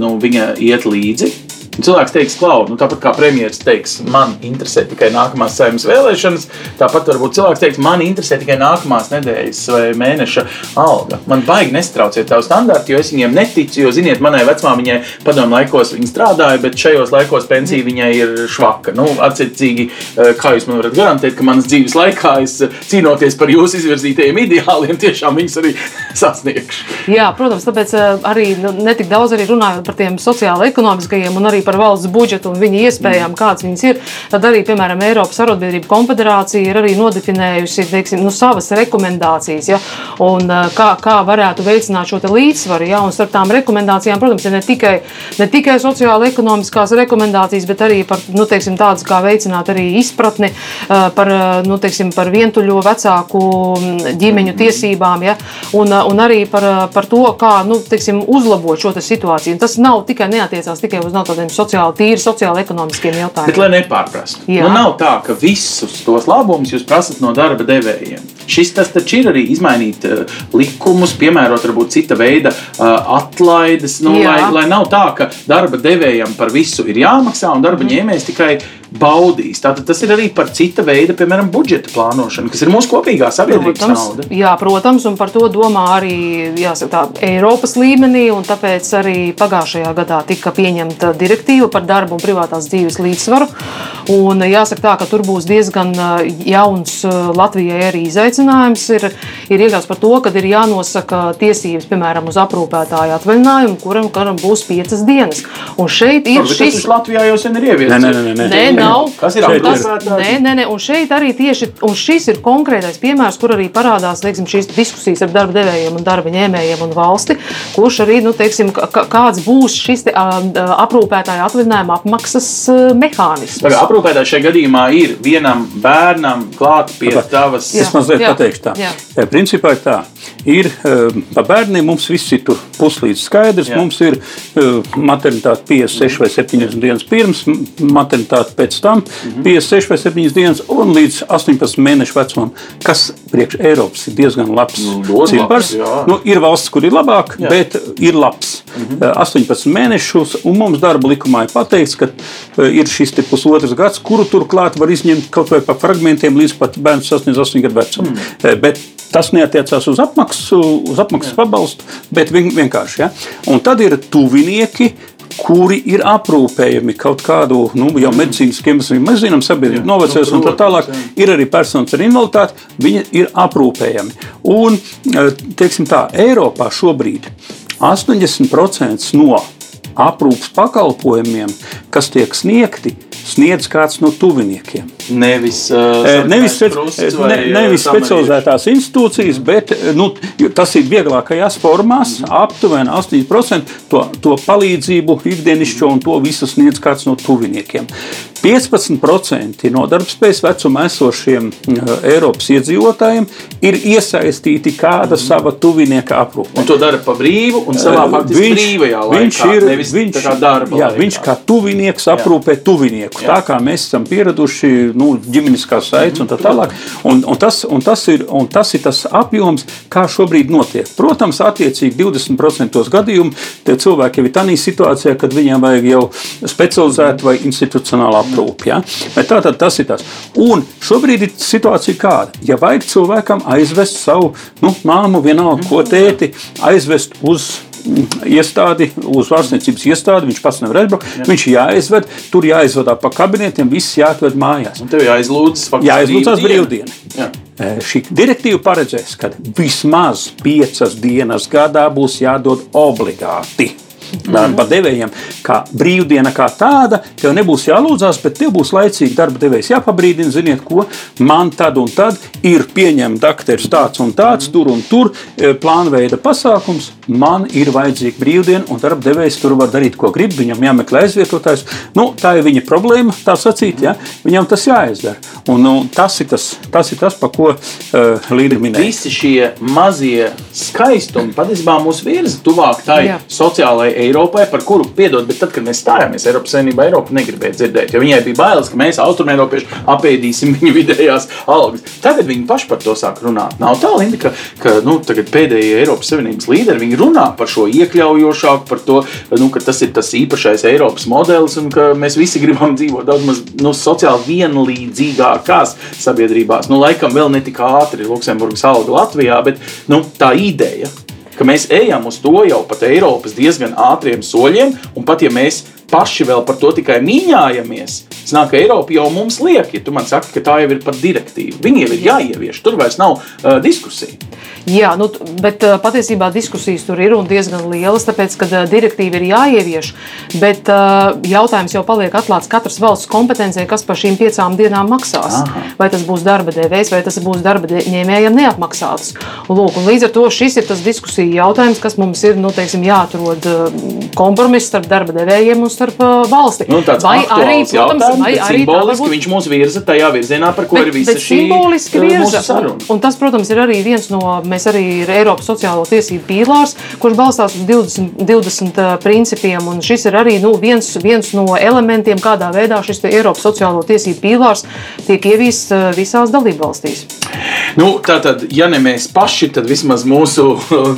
nu, viņa iet līdzi Cilvēks teiks, klau, nu, tāpat kā premjerministrs teiks, man interesē tikai nākamās saimnes vēlēšanas, tāpat varbūt cilvēks teiks, man interesē tikai nākamās nedēļas vai mēneša alga. Man baigi nestrauciet tavu standartu, jo es viņiem neticu, jo, ziniet, manai vecmāmiņai padomu laikos viņa strādāja, bet šajos laikos pensija viņai ir švaka. Nu, atcīmīgi, eh, kā jūs man varat garantēt, ka manas dzīves laikā es eh, cīnoties par jūsu izvirzītajiem ideāliem, tiešām viņus arī sasniegšu. Jā, protams, tāpēc eh, arī nu, netik daudz arī runājot par tiem sociālo-ekonomiskajiem un arī par valsts budžetu un viņa iespējām, mm. kādas viņas ir, tad arī, piemēram, Eiropas arotbiedrību konfederācija ir arī nodefinējusi teiksim, nu, savas rekomendācijas, ja, un kā, kā varētu veicināt šo līdzsvaru. Ja, un starp tām rekomendācijām, protams, ir ne tikai, ne tikai sociāla ekonomiskās rekomendācijas, bet arī par nu, teiksim, tādas, kā veicināt arī izpratni par, nu, teiksim, par vientuļo vecāku ģimeņu mm. tiesībām, ja, un, un arī par, par to, kā nu, teiksim, uzlabot šo situāciju. Un tas nav tikai neatiecās tikai uz tādiem sociāli, tīri sociāli ekonomiskiem jautājumiem. Bet, lai nepārprastu, nu, nav tā, ka visus tos labumus jūs prasat no darba devējiem. Šis tas taču ir arī izmainīt uh, likumus, piemērot varbūt cita veida uh, atlaides, nu, Jā. lai, lai nav tā, ka darba devējam par visu ir jāmaksā un darba ņēmējs tikai baudīs. Tātad tas ir arī par cita veida, piemēram, budžeta plānošanu, kas ir mūsu kopīgā sabiedrības Protams, nauda. jā, protams, un par to domā arī jāsaka, tā, Eiropas līmenī. un Tāpēc arī pagājušajā gadā tika pieņemta direktīva par darbu un privātās dzīves līdzsvaru. Un jāsaka, tā, ka tur būs diezgan ā, jauns ā, Latvijai arī izaicinājums. Ir, ir iekļauts par to, ka ir jānosaka tiesības, piemēram, uz aprūpētāju atvaļinājumu, kuram, kuram būs piecas dienas. Un šeit ir Tas šis. taču Latvijā jau sen ir ieviests. Nē, nē, nē, nē. Nē, nav. Kas ir aprūpētājs? Nē, nē, nē, un šeit arī tieši un šis ir konkrētais piemērs, kur arī parādās teiksim, šīs diskusijas ar darba devējiem un darba ņēmējiem un valsti, kurš arī, nu, teiksim, kāds būs šis te, aprūpētāja atvaļinājuma apmaksas ā, mehānisms. Tagad aprūpētājs šajā gadījumā ir vienam bērnam klāt pie tavas. Es mazliet jā, pateikšu tā. jā. Jā. Principā ir tā. Ir uh, par bērniem mums viss ir puslīdz skaidrs. Jā. Mums ir uh, maternitāte 56 vai 70 dienas pirms, maternitāte pēc tam Mhm. 56 vai 7 dienas un līdz 18 mēnešu vecumam, kas priekš Eiropas ir diezgan labs Nu, cipars. labs. Nu, ir valsts, kur ir labāk, Jā. bet ir labs. Mhm. Uh, 18 mēnešus, un mums darba likumā ir pateikts, ka ir šis pusotrs gads, kuru turklāt var izņemt kaut vai pa fragmentiem līdz pat bērns sasniedz 8 gadu vecumu. Uh, Bet tas neatiecās uz apmaksu, uz apmaksas pabalstu, bet vien, vienkārši. Ja? Un tad ir tuvinieki. Kuri ir aprūpējami kaut kādu nu, jau medicīnisku iemeslu, mēs zinām, sabiedrība novecojas un tā tālāk. Ir arī personas ar invaliditāti, viņi ir aprūpējami. Un, eh, teiksim tā, Eiropā šobrīd 80% no aprūpas pakalpojumiem, kas tiek sniegti, sniedz kāds no tuviniekiem. Nevis, uh, Eh, Nevis, speci krusts vai, ne, uh, nevis specializētās institūcijas, bet eh, nu, tas ir vieglākajās formās. Aptuveni 80% to, to palīdzību, ikdienišķo un to visu sniedz kāds no tuviniekiem. 15% no darbspējas vecuma esošiem eh, Eiropas iedzīvotājiem ir iesaistīti kāda sava tuvinieka aprūpē. Un to dara pa brīvu un savā faktiski brīvajā laikā. viņš ir nevis viņš, tā kā darba jā, laikā. viņš kā tuvinieks aprūpē tuvinieku. Jā. Tā kā mēs esam pieraduši nu, ģimeniskā saites un tā tālāk. Un, un, tas, un, tas ir, un tas ir tas apjoms, kā šobrīd notiek. Protams, attiecīgi 20% gadījumu tie cilvēki jau ir tādā situācijā, kad viņiem vajag jau specializētu vai institucionālu aprūpi. Ja? Bet Tā tad tas ir tas. Un šobrīd ir situācija kāda. Ja vajag cilvēkam aizvest savu nu, māmu, vienalga, ko tēti, aizvest uz iestādi, uz ārstniecības iestādi, viņš pats nevar aizbraukt. Viņš ir jāizved, tur jāizvadā pa kabinetiem, viss jāatved mājās. Un tev jāizlūdz faktiski Jāizlūdzas brīvdiena. Jā. Šī direktīva paredzēs, ka vismaz piecas dienas gadā būs jādod obligāti. Darba devējiem, kā brīvdiena, kā tāda, tev nebūs jālūdzās, bet tev būs laicīgi darba devējs jāpabrīdina. Ziniet, ko man tad un tad ir pieņemts dakteris tāds un tāds, tur un tur, plānveida pasākums. Man ir vajadzīga brīvdiena, un darba devējs tur var darīt, ko grib. Viņam jāmeklē aizvietotājs. Nu, tā ir viņa problēma, tā sacīt. Ja? Viņam tas jāizdara. Un, nu, tas, ir tas, tas ir tas, pa ko uh, Līta minēja. Visi šie mazie skaistumi patiesībā mūs virza tuvāk tai Jā. sociālajai Eiropai, par kuru, piedod, bet tad, kad mēs stājāmies Eiropas Savienībā, Eiropa negribēja dzirdēt, jo viņai bija bailes, ka mēs, austrumēropieši, apēdīsim viņu vidējās algas. Tagad viņi paši par to sāk runāt. Nav tā, Linda, ka, ka nu, tagad pēdējie Eiropas Savienības līderi viņi runā par šo iekļaujošāku, par to, nu, ka tas ir tas īpašais Eiropas modelis un ka mēs visi gribam dzīvot daudz maz nu, sociāli vienlīdzīgākās sabiedrībās. Nu, laikam vēl ne tik ātri Luksemburgas alga Latvijā, bet nu, tā ideja, mēs ejam uz to jau pat Eiropas diezgan ātriem soļiem, un pat ja mēs paši vēl par to tikai mīņājamies, Znāk, ka Eiropa jau mums liek, ja tu man saki, ka tā jau ir par direktīvu. Viņi jau ir jāievieš, tur vairs nav uh, diskusija. Jā, nu, bet uh, patiesībā diskusijas tur ir un diezgan lielas, tāpēc, ka uh, direktīva ir jāievieš. Bet uh, jautājums jau paliek atklāts katras valsts kompetencijai, kas par šīm piecām dienām maksās. Aha. Vai tas būs darba devējs, vai tas būs darba ņēmējiem neapmaksāts. Lūk, līdz ar to šis ir tas diskusija jautājums, kas mums ir nu, teiksim, jāatrod uh, kompromiss starp darba devējiem un starp starp valsti. Nu, vai arī, jautājums, vai arī simboliski varbūt- viņš mūs virza tajā virzienā, par ko Bet, ir visa šī virza. Un, un tas, protams, ir arī viens no, mēs arī ir Eiropas sociālo tiesību pīlārs, kurš balstās uz 20, 20 uh, principiem. Un šis ir arī nu, viens, viens no elementiem, kādā veidā šis Eiropas sociālo tiesību pīlārs tiek ieviests visās dalībvalstīs. Nu, tātad, ja ne mēs paši, tad vismaz mūsu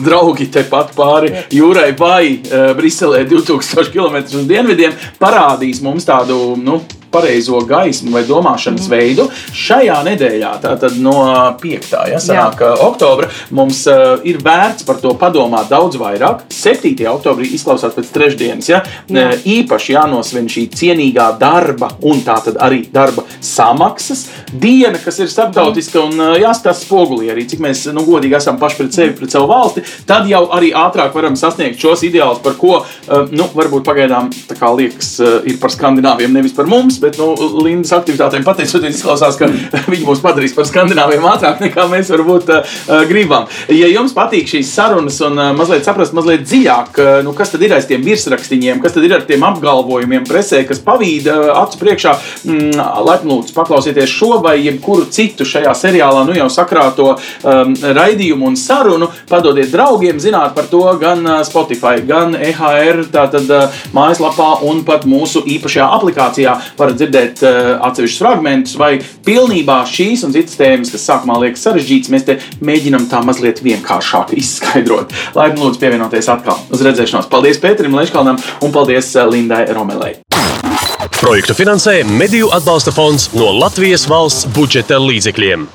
draugi tepat pāri jūrai vai Briselē 2000 km uz dienvidiem parādīs mums tādu. Nu, Pareizo gaismu vai domāšanas mm. veidu. Šajā nedēļā, tātad no 5. Ja, sanāk, oktobra, mums uh, ir vērts par to padomāt daudz vairāk. 7. oktobrī izklausās pēc trešdienas. Ja, Jā. uh, īpaši jānosvin šī cienīgā darba un tātad arī darba samaksas diena, kas ir starptautiska un uh, jāskatās spogulī arī, cik mēs nu, godīgi esam paši pret sevi, pret savu valsti. Tad jau arī ātrāk varam sasniegt šos ideālus, par ko uh, nu, varbūt pagaidām liekas, ir par skandināviem, nevis par mums. Bet nu, Lindas aktivitātēm pateicoties, izklausās, ka viņi mūs padarīs par skandināviem ātrāk nekā mēs varbūt uh, gribam. Ja jums patīk šīs sarunas un uh, mazliet saprast, mazliet dziļāk, uh, nu, kas tad ir aiz tiem virsrakstiņiem, kas tad ir ar tiem apgalvojumiem presē, kas pavīd uh, acu priekšā, mm, laipni lūdzu, paklausieties šo vai jebkuru citu šajā seriālā, nu jau sakrāto um, raidījumu un sarunu, padodiet draugiem zināt par to gan Spotify, gan EHR tātad, uh, mājaslapā un pat mūsu īpašajā aplikācijā varat dzirdēt uh, atsevišķus fragmentus vai pilnībā šīs un citas tēmas, kas sākumā liekas sarežģītas, mēs te mēģinam tā mazliet vienkāršāk izskaidrot. Laipni lūdzu pievienoties atkal uz redzēšanos. Paldies Pēterim Leškalnam un paldies uh, Lindai Romelei. Projektu finansē Mediju atbalsta fonds no Latvijas valsts budžeta līdzekļiem.